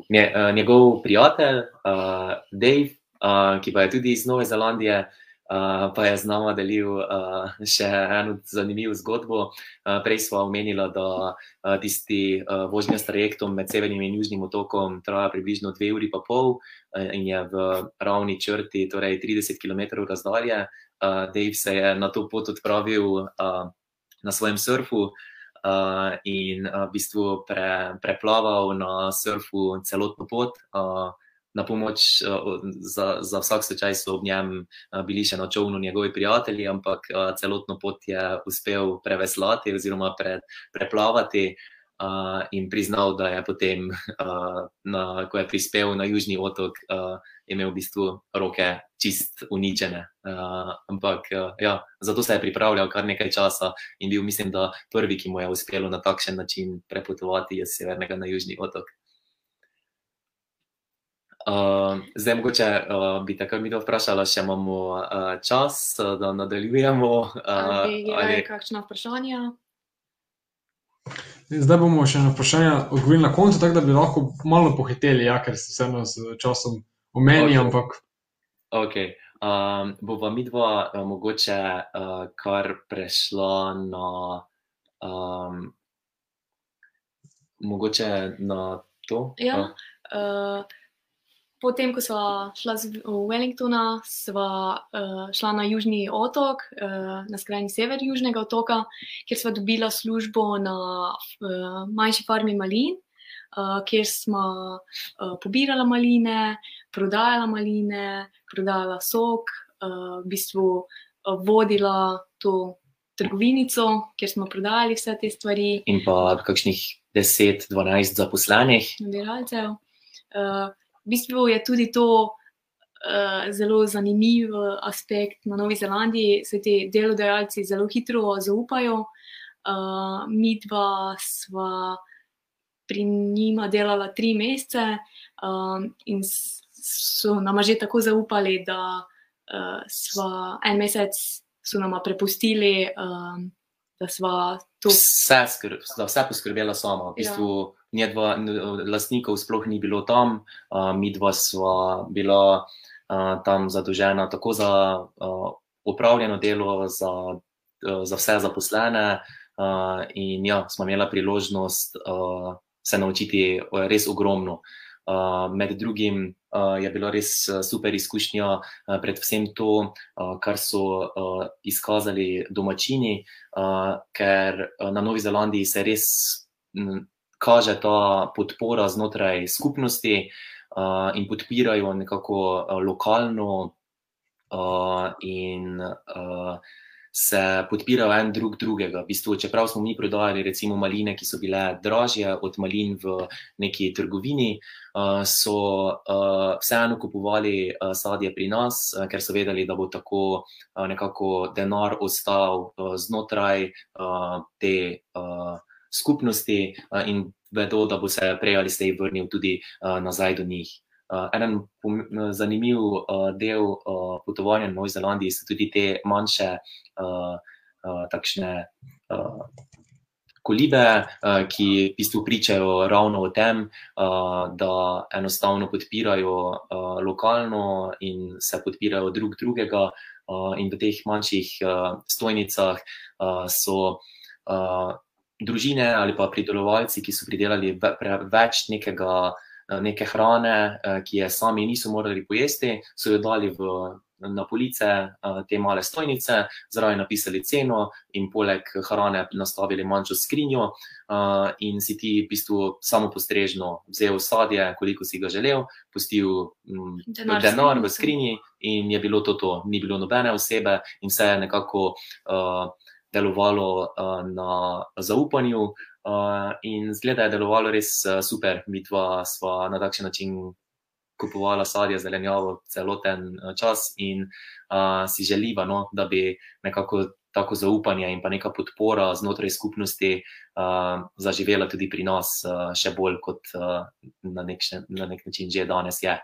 Nje, uh, njegov prijatelj, uh, Dave, uh, ki pa je tudi iz Nove Zelandije, uh, pa je z nami delil uh, še eno zanimivo zgodbo. Uh, prej smo omenili, da uh, tisti uh, vožnja s trajektom med severnim in južnim otokom traja približno dve uri in pol uh, in je v ravni črti, torej 30 km razdalje. Uh, Dave se je na to pot odpravil uh, na svojem surfu. Uh, in uh, v bistvu pre, preplaval na surfu celotno pot, uh, na pomoč uh, za, za vsak slučaj so ob njem uh, bili še na čovnu njegovi prijatelji, ampak uh, celotno pot je uspel preveslati oziroma pre, preplavati uh, in priznal, da je potem, uh, na, ko je prispel na južni otok, uh, imel v bistvu roke čist uničene. Uh, ampak uh, ja, zato se je pripravljal kar nekaj časa in bil, mislim, da prvi, ki mu je uspelo na takšen način prepotovati iz severnega na južni otok. Uh, zdaj, mogoče uh, bi te kar mi to vprašala, če imamo uh, čas, da nadaljujemo. Uh, ali je kakšno vprašanje? Zdaj bomo še na vprašanje odgovorili na koncu, tako da bi lahko malo pohiteli, ja, ker se vseeno s časom omeni. Okay. Ampak... Okay. Um, bova mi dva uh, mogoče uh, kar prešla na, um, mogoče na to? Ja. Uh, Potem, ko smo šli v Wellingtona, smo uh, šli na južni otok, uh, na skrajni sever južnega otoka, kjer smo dobili službo na uh, manjši farmi malin, uh, kjer smo uh, pobirali maline, prodajali maline, prodajali sok, uh, v bistvu uh, vodila to trgovinico, kjer smo prodajali vse te stvari. In pa kakšnih 10-12 zaposlenih. Nabiralcev. Uh, v bistvu je tudi to uh, zelo zanimiv aspekt na Novi Zelandiji, se ti delodajalci zelo hitro zaupajo. Uh, mi dva sva pri njima delala tri mesece um, in so nam že tako zaupali, da uh, sva en mesec so nam prepustili. Um, Da sva to vse, skrb, da vse poskrbela sama. V bistvu, ja njegova lastnikov sploh ni bilo tam, uh, mi dva sva bila uh, tam zadolžena tako za uh, upravljeno delo, za, uh, za vse zaposlene. Uh, in ja, smo imeli priložnost uh, se naučiti res ogromno. Uh, med drugim uh, je bilo res super izkušnja, uh, predvsem to, uh, kar so uh, izkazali domačini, uh, ker uh, na Novi Zelandiji se res kaže ta podpora znotraj skupnosti uh, in podpirajo nekako uh, lokalno uh, in uh, se podpirajo en drug drugega. V bistvu, čeprav smo mi prodajali recimo maline, ki so bile dražje od malin v neki trgovini, uh, so uh, vseeno kupovali uh, sadje pri nas, uh, ker so vedeli, da bo tako uh, nekako denar ostal uh, znotraj uh, te. Uh, skupnosti in vedo, da bo se prej ali slej vrnil tudi nazaj do njih. En zanimiv del potovanja na Novi Zelandiji so tudi te manjše takšne kolibe, uh, ki v bistvu pričajo ravno o tem, uh, da enostavno podpirajo uh, lokalno in se podpirajo drug drugega. Uh, in v teh manjših uh, stojnicah uh, so uh, družine ali pa pridelovalci, ki so pridelali ve več nekega, neke hrane, ki je sami niso morali pojesti, so jo dali v na police te male stojnice, zraven napisali ceno in poleg hrane nastavili manjšo skrinjo in si ti v bistvu samo postrežno vzel sadje, koliko si ga želel, pustil denar, denar v skrinji in je bilo to to. Ni bilo nobene osebe in vse je nekako delovalo na zaupanju in zgleda je delovalo res super. Mi dva sva na takšen način kupovala sadje, zelenjavo celoten eh, čas in uh, si želiva, no, da bi nekako tako zaupanje in pa neka podpora znotraj skupnosti uh, zaživela tudi pri nas, uh, še bolj kot uh, na, nek, na nek način že danes je.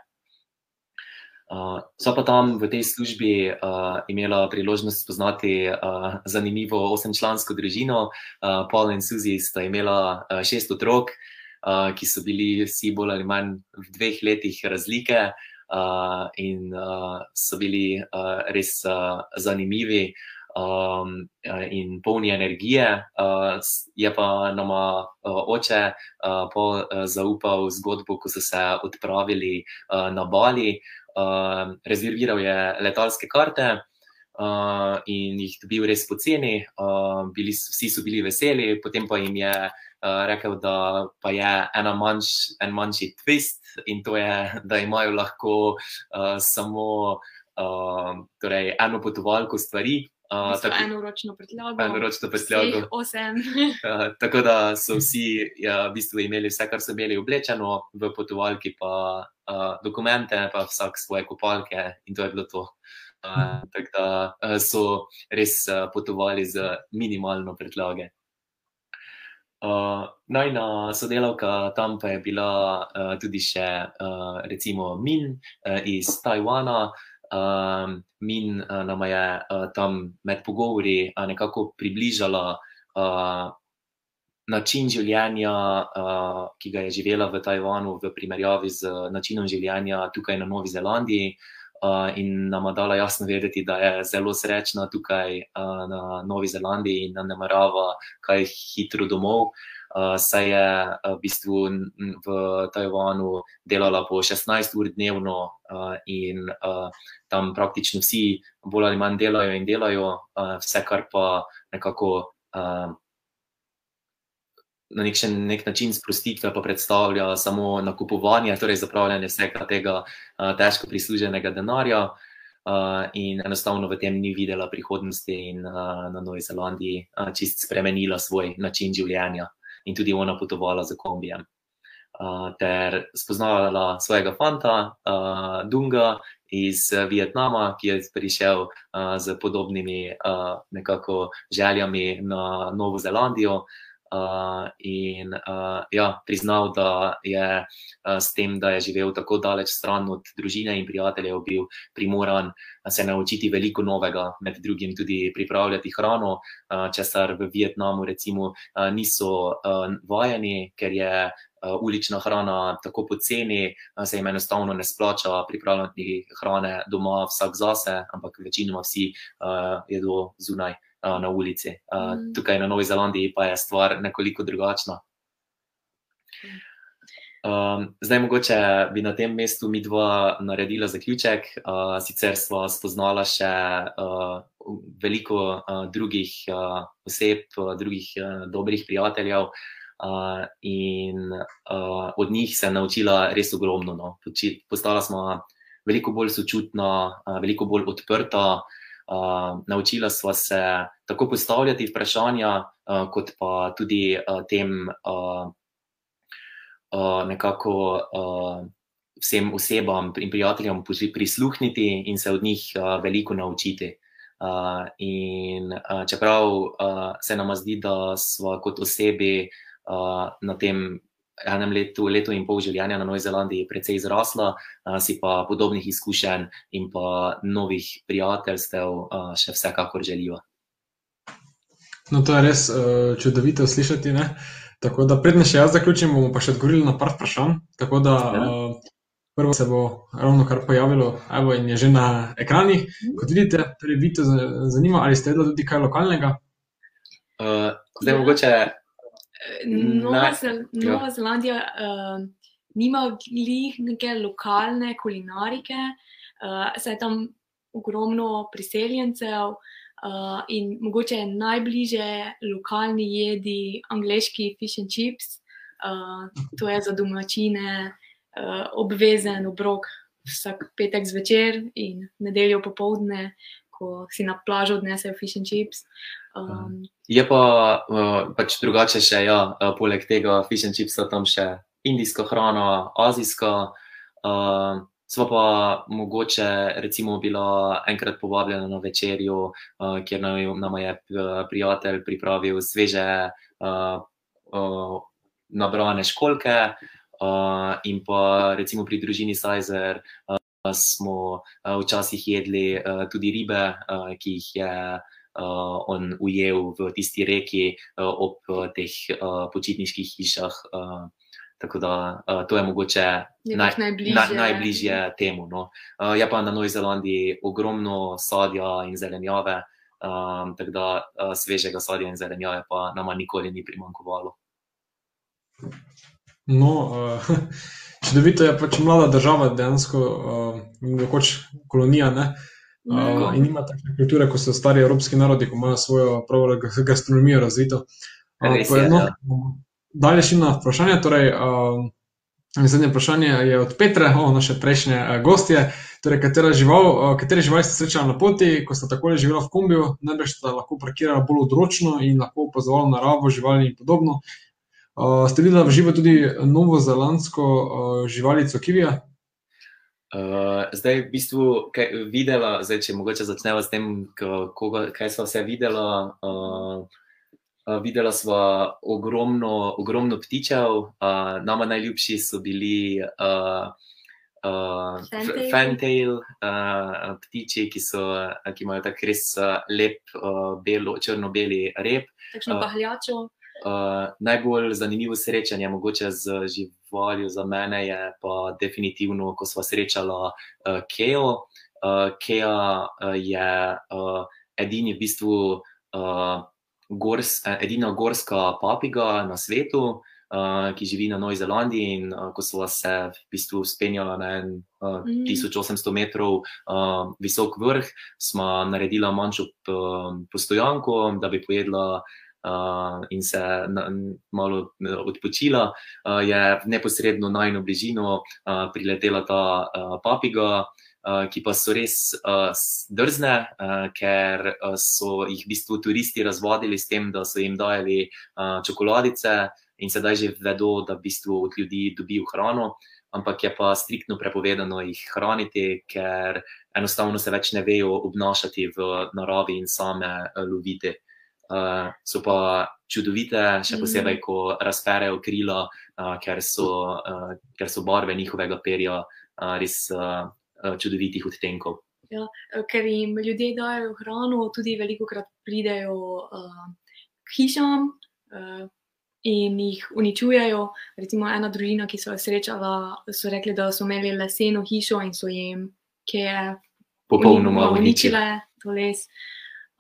Uh, so pa tam v tej službi uh, imela priložnost spoznati uh, zanimivo osemčlansko družino. Uh, Paul in Suzy sta imela uh, šest otrok, uh, ki so bili vsi bolj ali manj v dveh letih razlike uh, in uh, so bili uh, res uh, zanimivi um, in polni energije. Uh, je pa nama uh, oče uh, uh, zaupal zgodbo, ko so se odpravili uh, na Bali. Uh, rezerviral je letalske karte. Uh, in jih dobil res poceni, uh, bili, vsi so bili veseli, potem pa jim je uh, rekel, da pa je manjš, en manjši twist in to je, da imajo lahko uh, samo uh, torej eno potovalko stvari. Uh, tako, eno ročno prtljago. Eno ročno prtljago. Osem. uh, tako da so vsi ja, v bistvu imeli vse, kar so imeli oblečeno, v potovalki pa uh, dokumente, pa vsak svoje kopalke in to je bilo to. Uh, tako da uh, so res uh, potovali z minimalno prtljago. Uh, najna sodelavka tam pa je bila uh, tudi še uh, recimo Min uh, iz Tajvana. Uh, Min uh, nam je uh, tam med pogovori uh, nekako približala uh, način življenja, uh, ki ga je živela v Tajvanu, v primerjavi z načinom življenja tukaj na Novi Zelandiji. Uh, in nam dala jasno vedeti, da je zelo srečna tukaj uh, na Novi Zelandiji in da ne namerava kaj hitro domov. Uh, saj je uh, v bistvu v Tajvanu delala po 16 ur dnevno uh, in uh, tam praktično vsi bolj ali manj delajo in delajo, uh, vse kar pa nekako. Uh, na nek, nek način sprostitve pa predstavlja samo nakupovanje, torej zapravljanje vsega tega uh, težko prisluženega denarja. Uh, in enostavno v tem ni videla prihodnosti, in uh, na Novi Zelandiji uh, čist spremenila svoj način življenja, in tudi ona potovala za kombijem. Uh, ter spoznala svojega fanta, uh, Dunga iz Vietnama, ki je prišel uh, z podobnimi uh, nekako željami na Novo Zelandijo, uh, uh, in uh, ja, priznal, da je uh, s tem, da je živel tako daleč stran od družine in prijateljev, bil primoran se naučiti veliko novega, med drugim tudi pripravljati hrano, uh, česar v Vietnamu recimo uh, niso uh, vajeni, ker je. Ulična hrana tako poceni, se jim enostavno ne splača pripravljati hrane doma, vsak zase, ampak večinoma vsi uh, jedo zunaj na ulici. Mm. Tukaj na Novi Zelandiji pa je stvar nekoliko drugačna. Um, zdaj, mogoče bi na tem mestu mi dva naredila zaključek. Uh, sicer smo spoznala še uh, veliko uh, drugih uh, oseb, uh, drugih uh, dobrih prijateljev, uh, in uh, od njih se naučila res ogromno. No. Postala smo veliko bolj sočutna, uh, veliko bolj odprta. Uh, naučila sva se tako postavljati vprašanja, uh, kot pa tudi uh, tem uh, uh, nekako uh, vsem osebam in prijateljem prisluhniti in se od njih uh, veliko naučiti. Uh, in uh, čeprav uh, se nam zdi, da smo kot osebi uh, na tem enem letu, letu in pol življenja na Novi Zelandiji precej izrasla, si pa podobnih izkušenj in pa novih prijateljstev še vsekakor želijo. No, to je res uh, čudovito slišati. Ne? Tako da, predne še jaz zaključim, bomo pa še odgovorili na par vprašanj. Tako da, uh, prvo se bo ravno kar pojavilo, evo, in je že na ekranih. Kot vidite, torej Vito zanima, ali ste jedli tudi kaj lokalnega. Uh, zdaj, mogoče. Nova, Zel Nova Zelandija uh, nima glih neke lokalne kulinarike, uh, saj tam ogromno priseljencev, uh, Uh, in mogoče je najbližje lokalni jedi, angliški fish and chips, uh, to je za domačine, uh, obvezen obrok vsak petek zvečer in nedeljo popovdne, ko si na plažo odnesejo fish and chips. Um, je pa uh, pač drugače še, ja, uh, poleg tega fish and chips, tam še indijska hrana, azijska. Uh, Sva pa mogoče, recimo, bila enkrat povabljena na večerjo, uh, kjer nam, nam je prijatelj pripravil sveže uh, uh, nabrane školke. Uh, in pa recimo pri družini Sajzer uh, smo uh, včasih jedli uh, tudi ribe, uh, ki jih je uh, on ujel v tisti reki uh, ob uh, teh uh, počitniških hišah. Uh, Tako da uh, to je mogoče naj, najbližje. Na, najbližje temu. No. Uh, je pa na Novi Zelandiji ogromno sadja in zelenjave, um, tako da uh, svežega sadja in zelenjave pa nama nikoli ni primankovalo. No, uh, čudovito je pač mlada država, dejansko uh, kot kolonija. Ne? Uh, in ima takšne kulture, kot so stari evropski narodi, ki imajo svojo pravo gastronomijo razvito. Uh, dalje še na vprašanje. Torej, uh, zadnje vprašanje je od Petra, oh, naše prejšnje uh, gostje. Torej, katera žival, uh, katere živali ste srečali na poti, ko ste tako živeli v kombiju, najbrž ste lahko parkirali bolj odročno in lahko opazovali naravo, živali in podobno. Uh, ste videli v živo tudi novozelandsko uh, živalico Kivija? Uh, zdaj, v bistvu, kaj, videla, zdaj, če mogoče začnemo s tem, koga, kaj smo vse videli. Uh, Uh, videla smo ogromno, ogromno ptičev, uh, nama najljubši so bili uh, uh, fantail uh, ptiči, ki, so, ki imajo tako res lep, uh, črno-beli rep. Takšno pahljačo. Uh, najbolj zanimivo srečanje, mogoče z živaljo za mene, je pa definitivno, ko smo srečali uh, Keo. Uh, Kea uh, je uh, edini v bistvu. Uh, gors, eh, edina gorska papiga na svetu, uh, ki živi na Novi Zelandiji. In uh, ko smo se v bistvu spenjali na en uh, 1800 metrov uh, visok vrh, smo naredili manjšo postojanko, da bi pojedla. Uh, in se na, malo odpočila, uh, je neposredno na eno bližino uh, priletela ta uh, papiga, uh, ki pa so res uh, drzne, uh, ker uh, so jih v bistvu turisti razvodili s tem, da so jim dajali uh, čokoladice in sedaj že vedo, da v bistvu od ljudi dobijo hrano. Ampak je pa striktno prepovedano jih hraniti, ker enostavno se več ne vejo obnašati v naravi in same loviti. Uh, so pa čudovite, še posebej, ko razperejo krila, uh, ker, so, uh, ker so barve njihovega perja uh, res uh, čudovitih odtenkov. Ja, ker jim ljudje dajo hrano, tudi veliko krat pridejo uh, k hišam uh, in jih uničujejo. Recimo, ena družina, ki so jo srečala, so rekli, da so imeli leseno hišo in so jim, ki je popolnoma uničile to les.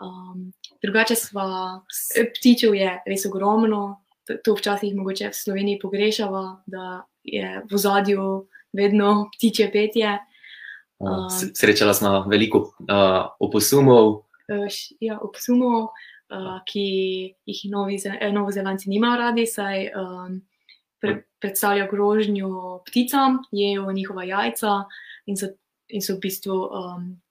Um, drugače, sva, ptičev je res ogromno, to, včasih mogoče v Sloveniji pogrešava, da je v zadju vedno ptiče petje. Um, Srečala smo veliko uh, oposumov. Uh, ja, oposumov, uh, ki jih novi, eh, novozelandci nimajo radi, saj um, pre, predstavljajo grožnjo pticam, jejo njihova jajca in so, in so v bistvu. Um,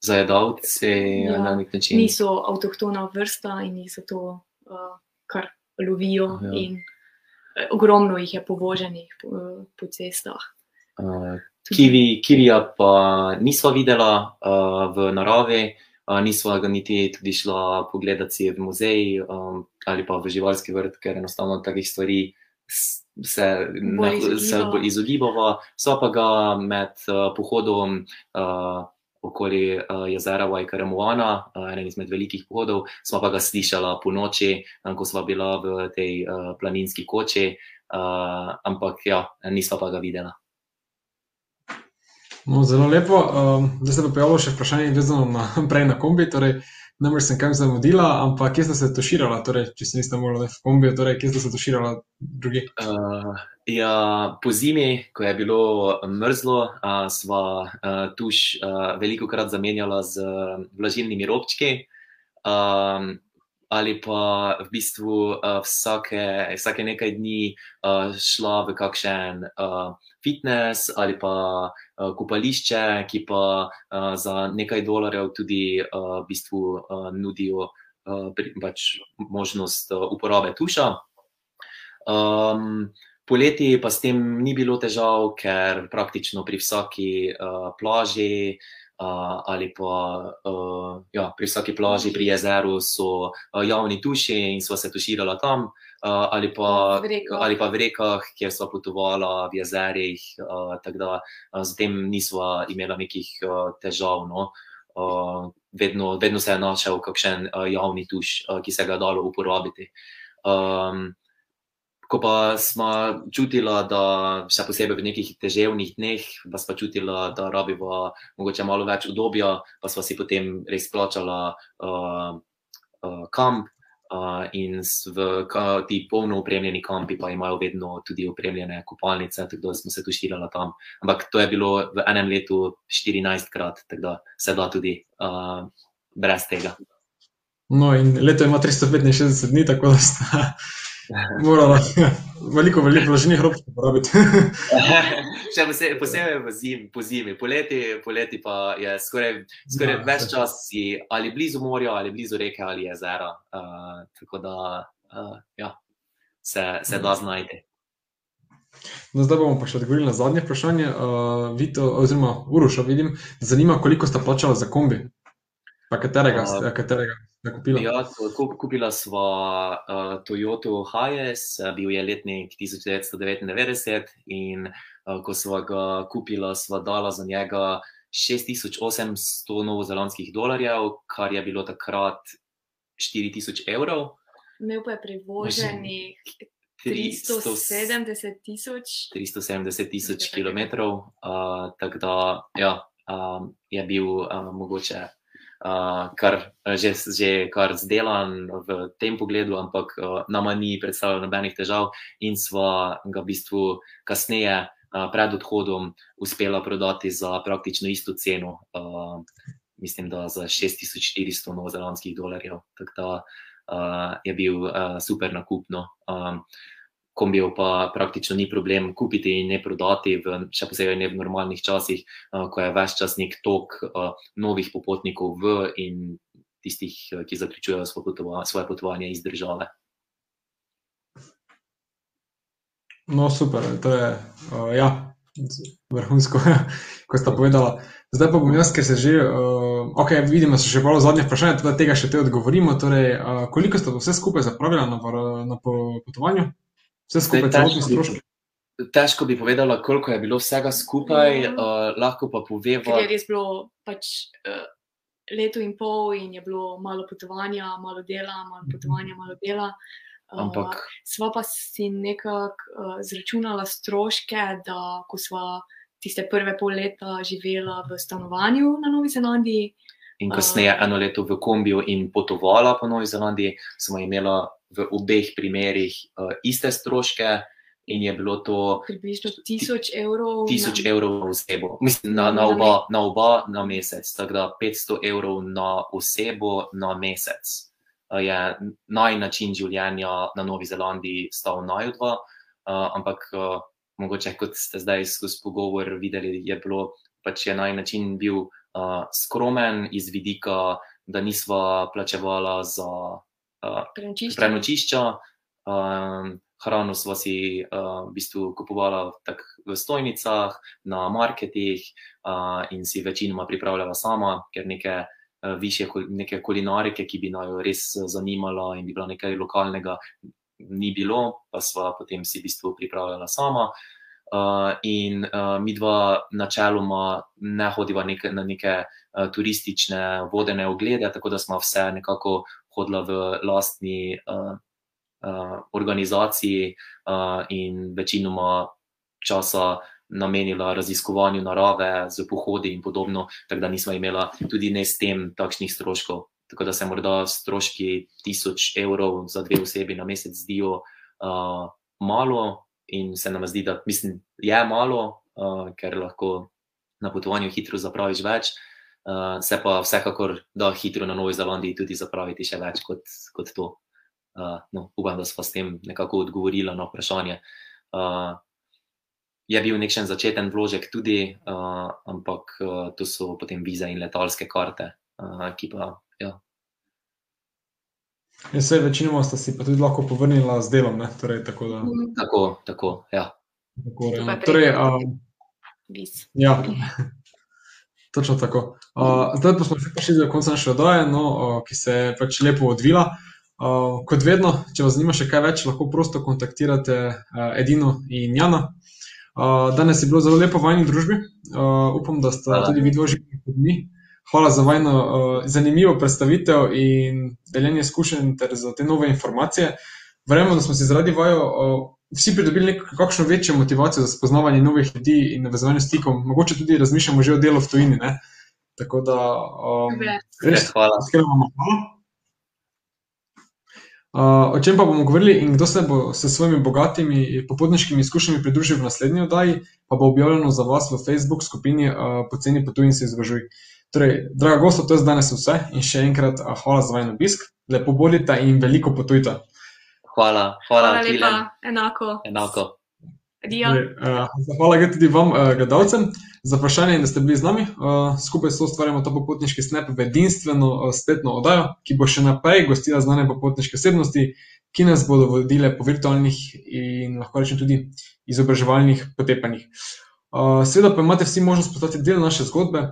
Zajedavci ja, na nek način. Niso avtohtona vrsta in jih zato uh, kar lovijo. Ja. In, uh, ogromno jih je povoženih po, uh, po cestah. Uh, Kivi, kivija pa nismo videla uh, v naravi, uh, nismo ga niti tudi šla pogledati v muzej um, ali pa v živalski vrt, ker enostavno takih stvari se, ne, se izogibamo. So pa ga med uh, pohodom uh, okoli uh, jezera Vajkaramuana, uh, eden izmed velikih pohodov, smo pa ga slišali po noči, um, ko smo bila v tej uh, planinski koči, uh, ampak ja, nismo pa ga videla. No, zelo lepo. Um, zdaj se pa pojavilo še vprašanje, vezano na, prej na kombi. Torej, Namreč sem kam zamudila, ampak kje ste se tuširala, torej, če se niste mogli v kombi, torej, kje ste se tuširala drugi? Uh, ja, po zimi, ko je bilo mrzlo, uh, sva uh, tuš uh, veliko krat zamenjala z vlažilnimi robčki. Um, Ali pa v bistvu uh, vsake, vsake nekaj dni uh, šla v kakšen uh, fitness ali pa uh, kopališče, ki pa uh, za nekaj dolarjev tudi uh, v bistvu uh, nudijo uh, pri, pač možnost uh, uporabe tuša. Um, poleti pa s tem ni bilo težav, ker praktično pri vsaki uh, plaži. Uh, ali pa uh, ja, pri vsaki plaži, pri jezeru so uh, javni tuši in smo se tuširali tam, uh, ali, pa, ali pa v rekah, kjer so potovala v jezerih. Uh, da, uh, z tem nismo imeli nekih uh, težav. No. Uh, vedno, vedno se je našel kakšen uh, javni tuš, uh, ki se ga dalo uporabiti. Um, Ko pa smo čutili, da še posebej v nekih težavnih dneh, pa smo čutili, da rabimo morda malo več obdobja, pa smo si potem res plačali uh, uh, kamp, Uh, in v ka, ti polno upremljeni kampi pa imajo vedno tudi upremljene kopalnice, tako da smo se tuširali tam. Ampak to je bilo v enem letu 14 krat, tako da se da tudi uh, brez tega. No, in leto ima 365 dni, tako da sta morala veliko, veliko vloženih rok uporabiti. Še posebej, posebej v zimi, po zimi, poleti, poleti pa je skoraj, skoraj no, več čas si ali blizu morja, ali blizu reke ali jezera. Uh, tako da uh, ja, se, se da znajti. No, zdaj bomo pa še odgovorili na zadnje vprašanje. Uh, Vito, oziroma Uroša, vidim, zanima, koliko sta plačala za kombi. Pa katerega, uh, katerega ste kupili? Ja, kupila smo uh, Toyota Hiace, bil je letnik 1999 in uh, ko smo ga kupila, smo dala za njega 6800 novozelandskih dolarjev, kar je bilo takrat 4000 evrov. Imel pa je privoženih 370 tisoč. 370 tisoč kilometrov, uh, tako da ja, um, je bil um, mogoče uh, kar, že, že kar zdelan v tem pogledu, ampak uh, nama ni predstavljalo nobenih težav in sva ga v bistvu kasneje, uh, pred odhodom, uspela prodati za praktično isto ceno. Uh, mislim, da za 6400 novozelandskih dolarjev. Tako da uh, je bil uh, super nakupno. Um, kombijo pa praktično ni problem kupiti in ne prodati, v, še posebej ne v normalnih časih, ko je več čas nek tok novih popotnikov v in tistih, ki zaključujejo svoje, potova, svoje potovanje iz države. No, super, to je uh, ja, vrhunsko, ko sta povedala. Zdaj pa bom jaz, ker se že, uh, ok, vidimo, so še malo zadnje vprašanje, tudi tega še te odgovorimo. Torej, uh, koliko ste vse skupaj zapravili na, na potovanju? Vse skupaj, celotni stroški. Težko bi povedala, koliko je bilo vsega skupaj, mm. uh, lahko pa povem. Je res bilo pač, uh, leto in pol, in je bilo malo potovanja, malo dela, malo potovanja, malo dela. Uh, Ampak. Sva pa si nekako uh, zračunala stroške, da ko sva tiste prve pol leta živela v stanovanju na Novi Zelandiji. In kasneje uh, eno leto v kombiju in potovala po Novi Zelandiji, smo imela v obeh primerih uh, iste stroške. In je bilo to približno 1000 evrov. 1000 evrov na osebo, mislim, na, na, oba, na oba na mesec, tako da 500 evrov na osebo na mesec. Uh, je naj način življenja na Novi Zelandiji stal najodva, uh, ampak uh, mogoče kot ste zdaj skozi pogovor videli, je bilo pač je naj način bil uh, skromen iz vidika, da nisva plačevala za prenočišča. prenočišča. Um, hrano smo si uh, v bistvu kupovali v stojnicah, na marketih uh, in si večinoma pripravljala sama, ker neke uh, više neke kulinarike, ki bi naj res zanimala in bi bila nekaj lokalnega, ni bilo, pa smo potem si v bistvu pripravljala sama. Uh, in uh, mi dva načeloma ne hodiva neke, na neke uh, turistične vodene oglede, tako da smo vse nekako hodili v lastni uh, uh, organizaciji uh, in večinoma časa namenila raziskovanju narave, z pohodi in podobno, tako da nismo imela tudi ne s tem takšnih stroškov. Tako da se morda stroški tisoč evrov za dve osebi na mesec zdijo uh, malo, in se nam zdi, da mislim, je malo, uh, ker lahko na potovanju hitro zapraviš več. Uh, se pa vsekakor da hitro na Novi Zelandiji tudi zapraviti še več kot, kot to. Uh, no, upam, da smo s tem nekako odgovorili na vprašanje. Uh, je bil nekšen začeten vložek tudi, uh, ampak uh, to so potem vize in letalske karte, uh, ki pa. Ja. Ja, vse večinoma ste si pa tudi lahko povrnili z delom. Torej, tako, da... tako, tako, ja. tako ja. Torej, uh, ja. Točno tako. Uh, zdaj pa smo se prišli do konca naše oddaje, no, uh, ki se je pač lepo odvila. Uh, kot vedno, če vas zanima še kaj več, lahko prosto kontaktirate uh, Edino in Jana. Uh, danes je bilo zelo lepo v vajni družbi. Uh, upam, da ste tudi vi dvožili kot mi. Hvala za vajno uh, zanimivo predstavitev in deljenje izkušenj ter za te nove informacije. Verjamem, da smo si zaradi vaju uh, vsi pridobili nekakšno večjo motivacijo za spoznavanje novih ljudi in navezovanje stikov. Mogoče tudi razmišljamo že o delu v tujini. Ne? Tako da, um, res, hvala. hvala. Uh, o čem pa bomo govorili in kdo se bo s svojimi bogatimi popotniškimi izkušnjami pridružil v naslednji oddaji, pa bo objavljeno za vas v Facebook skupini uh, Poceni potuj in se izvažuj. Torej, draga gosta, to je danes vse in še enkrat uh, hvala za vajen obisk, lepo bodite in veliko potujte. Hvala, hvala, hvala lepa, enako. enako. Uh, hvala tudi vam, uh, gledalcem za vprašanje in da ste bili z nami. Uh, skupaj so ustvarjamo ta popotniški snap v edinstveno spletno oddajo, ki bo še naprej gostila znane popotniške osebnosti, ki nas bodo vodile po virtualnih in lahko rečem tudi izobraževalnih potepanjih. Seveda pa imate vsi možnost postati del naše zgodbe.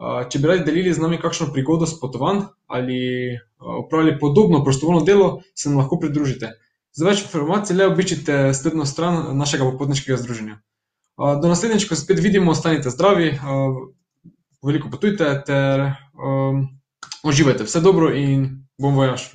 Če bi radi delili z nami kakšno prigodo s potovanj ali upravljali podobno prostovoljno delo, se nam lahko pridružite. Za več informacij le obiščite spletno stran našega popotniškega združenja. Do naslednjič, ko se spet vidimo, ostanite zdravi, veliko potujte ter um, uživajte. Vse dobro in bom vojaš.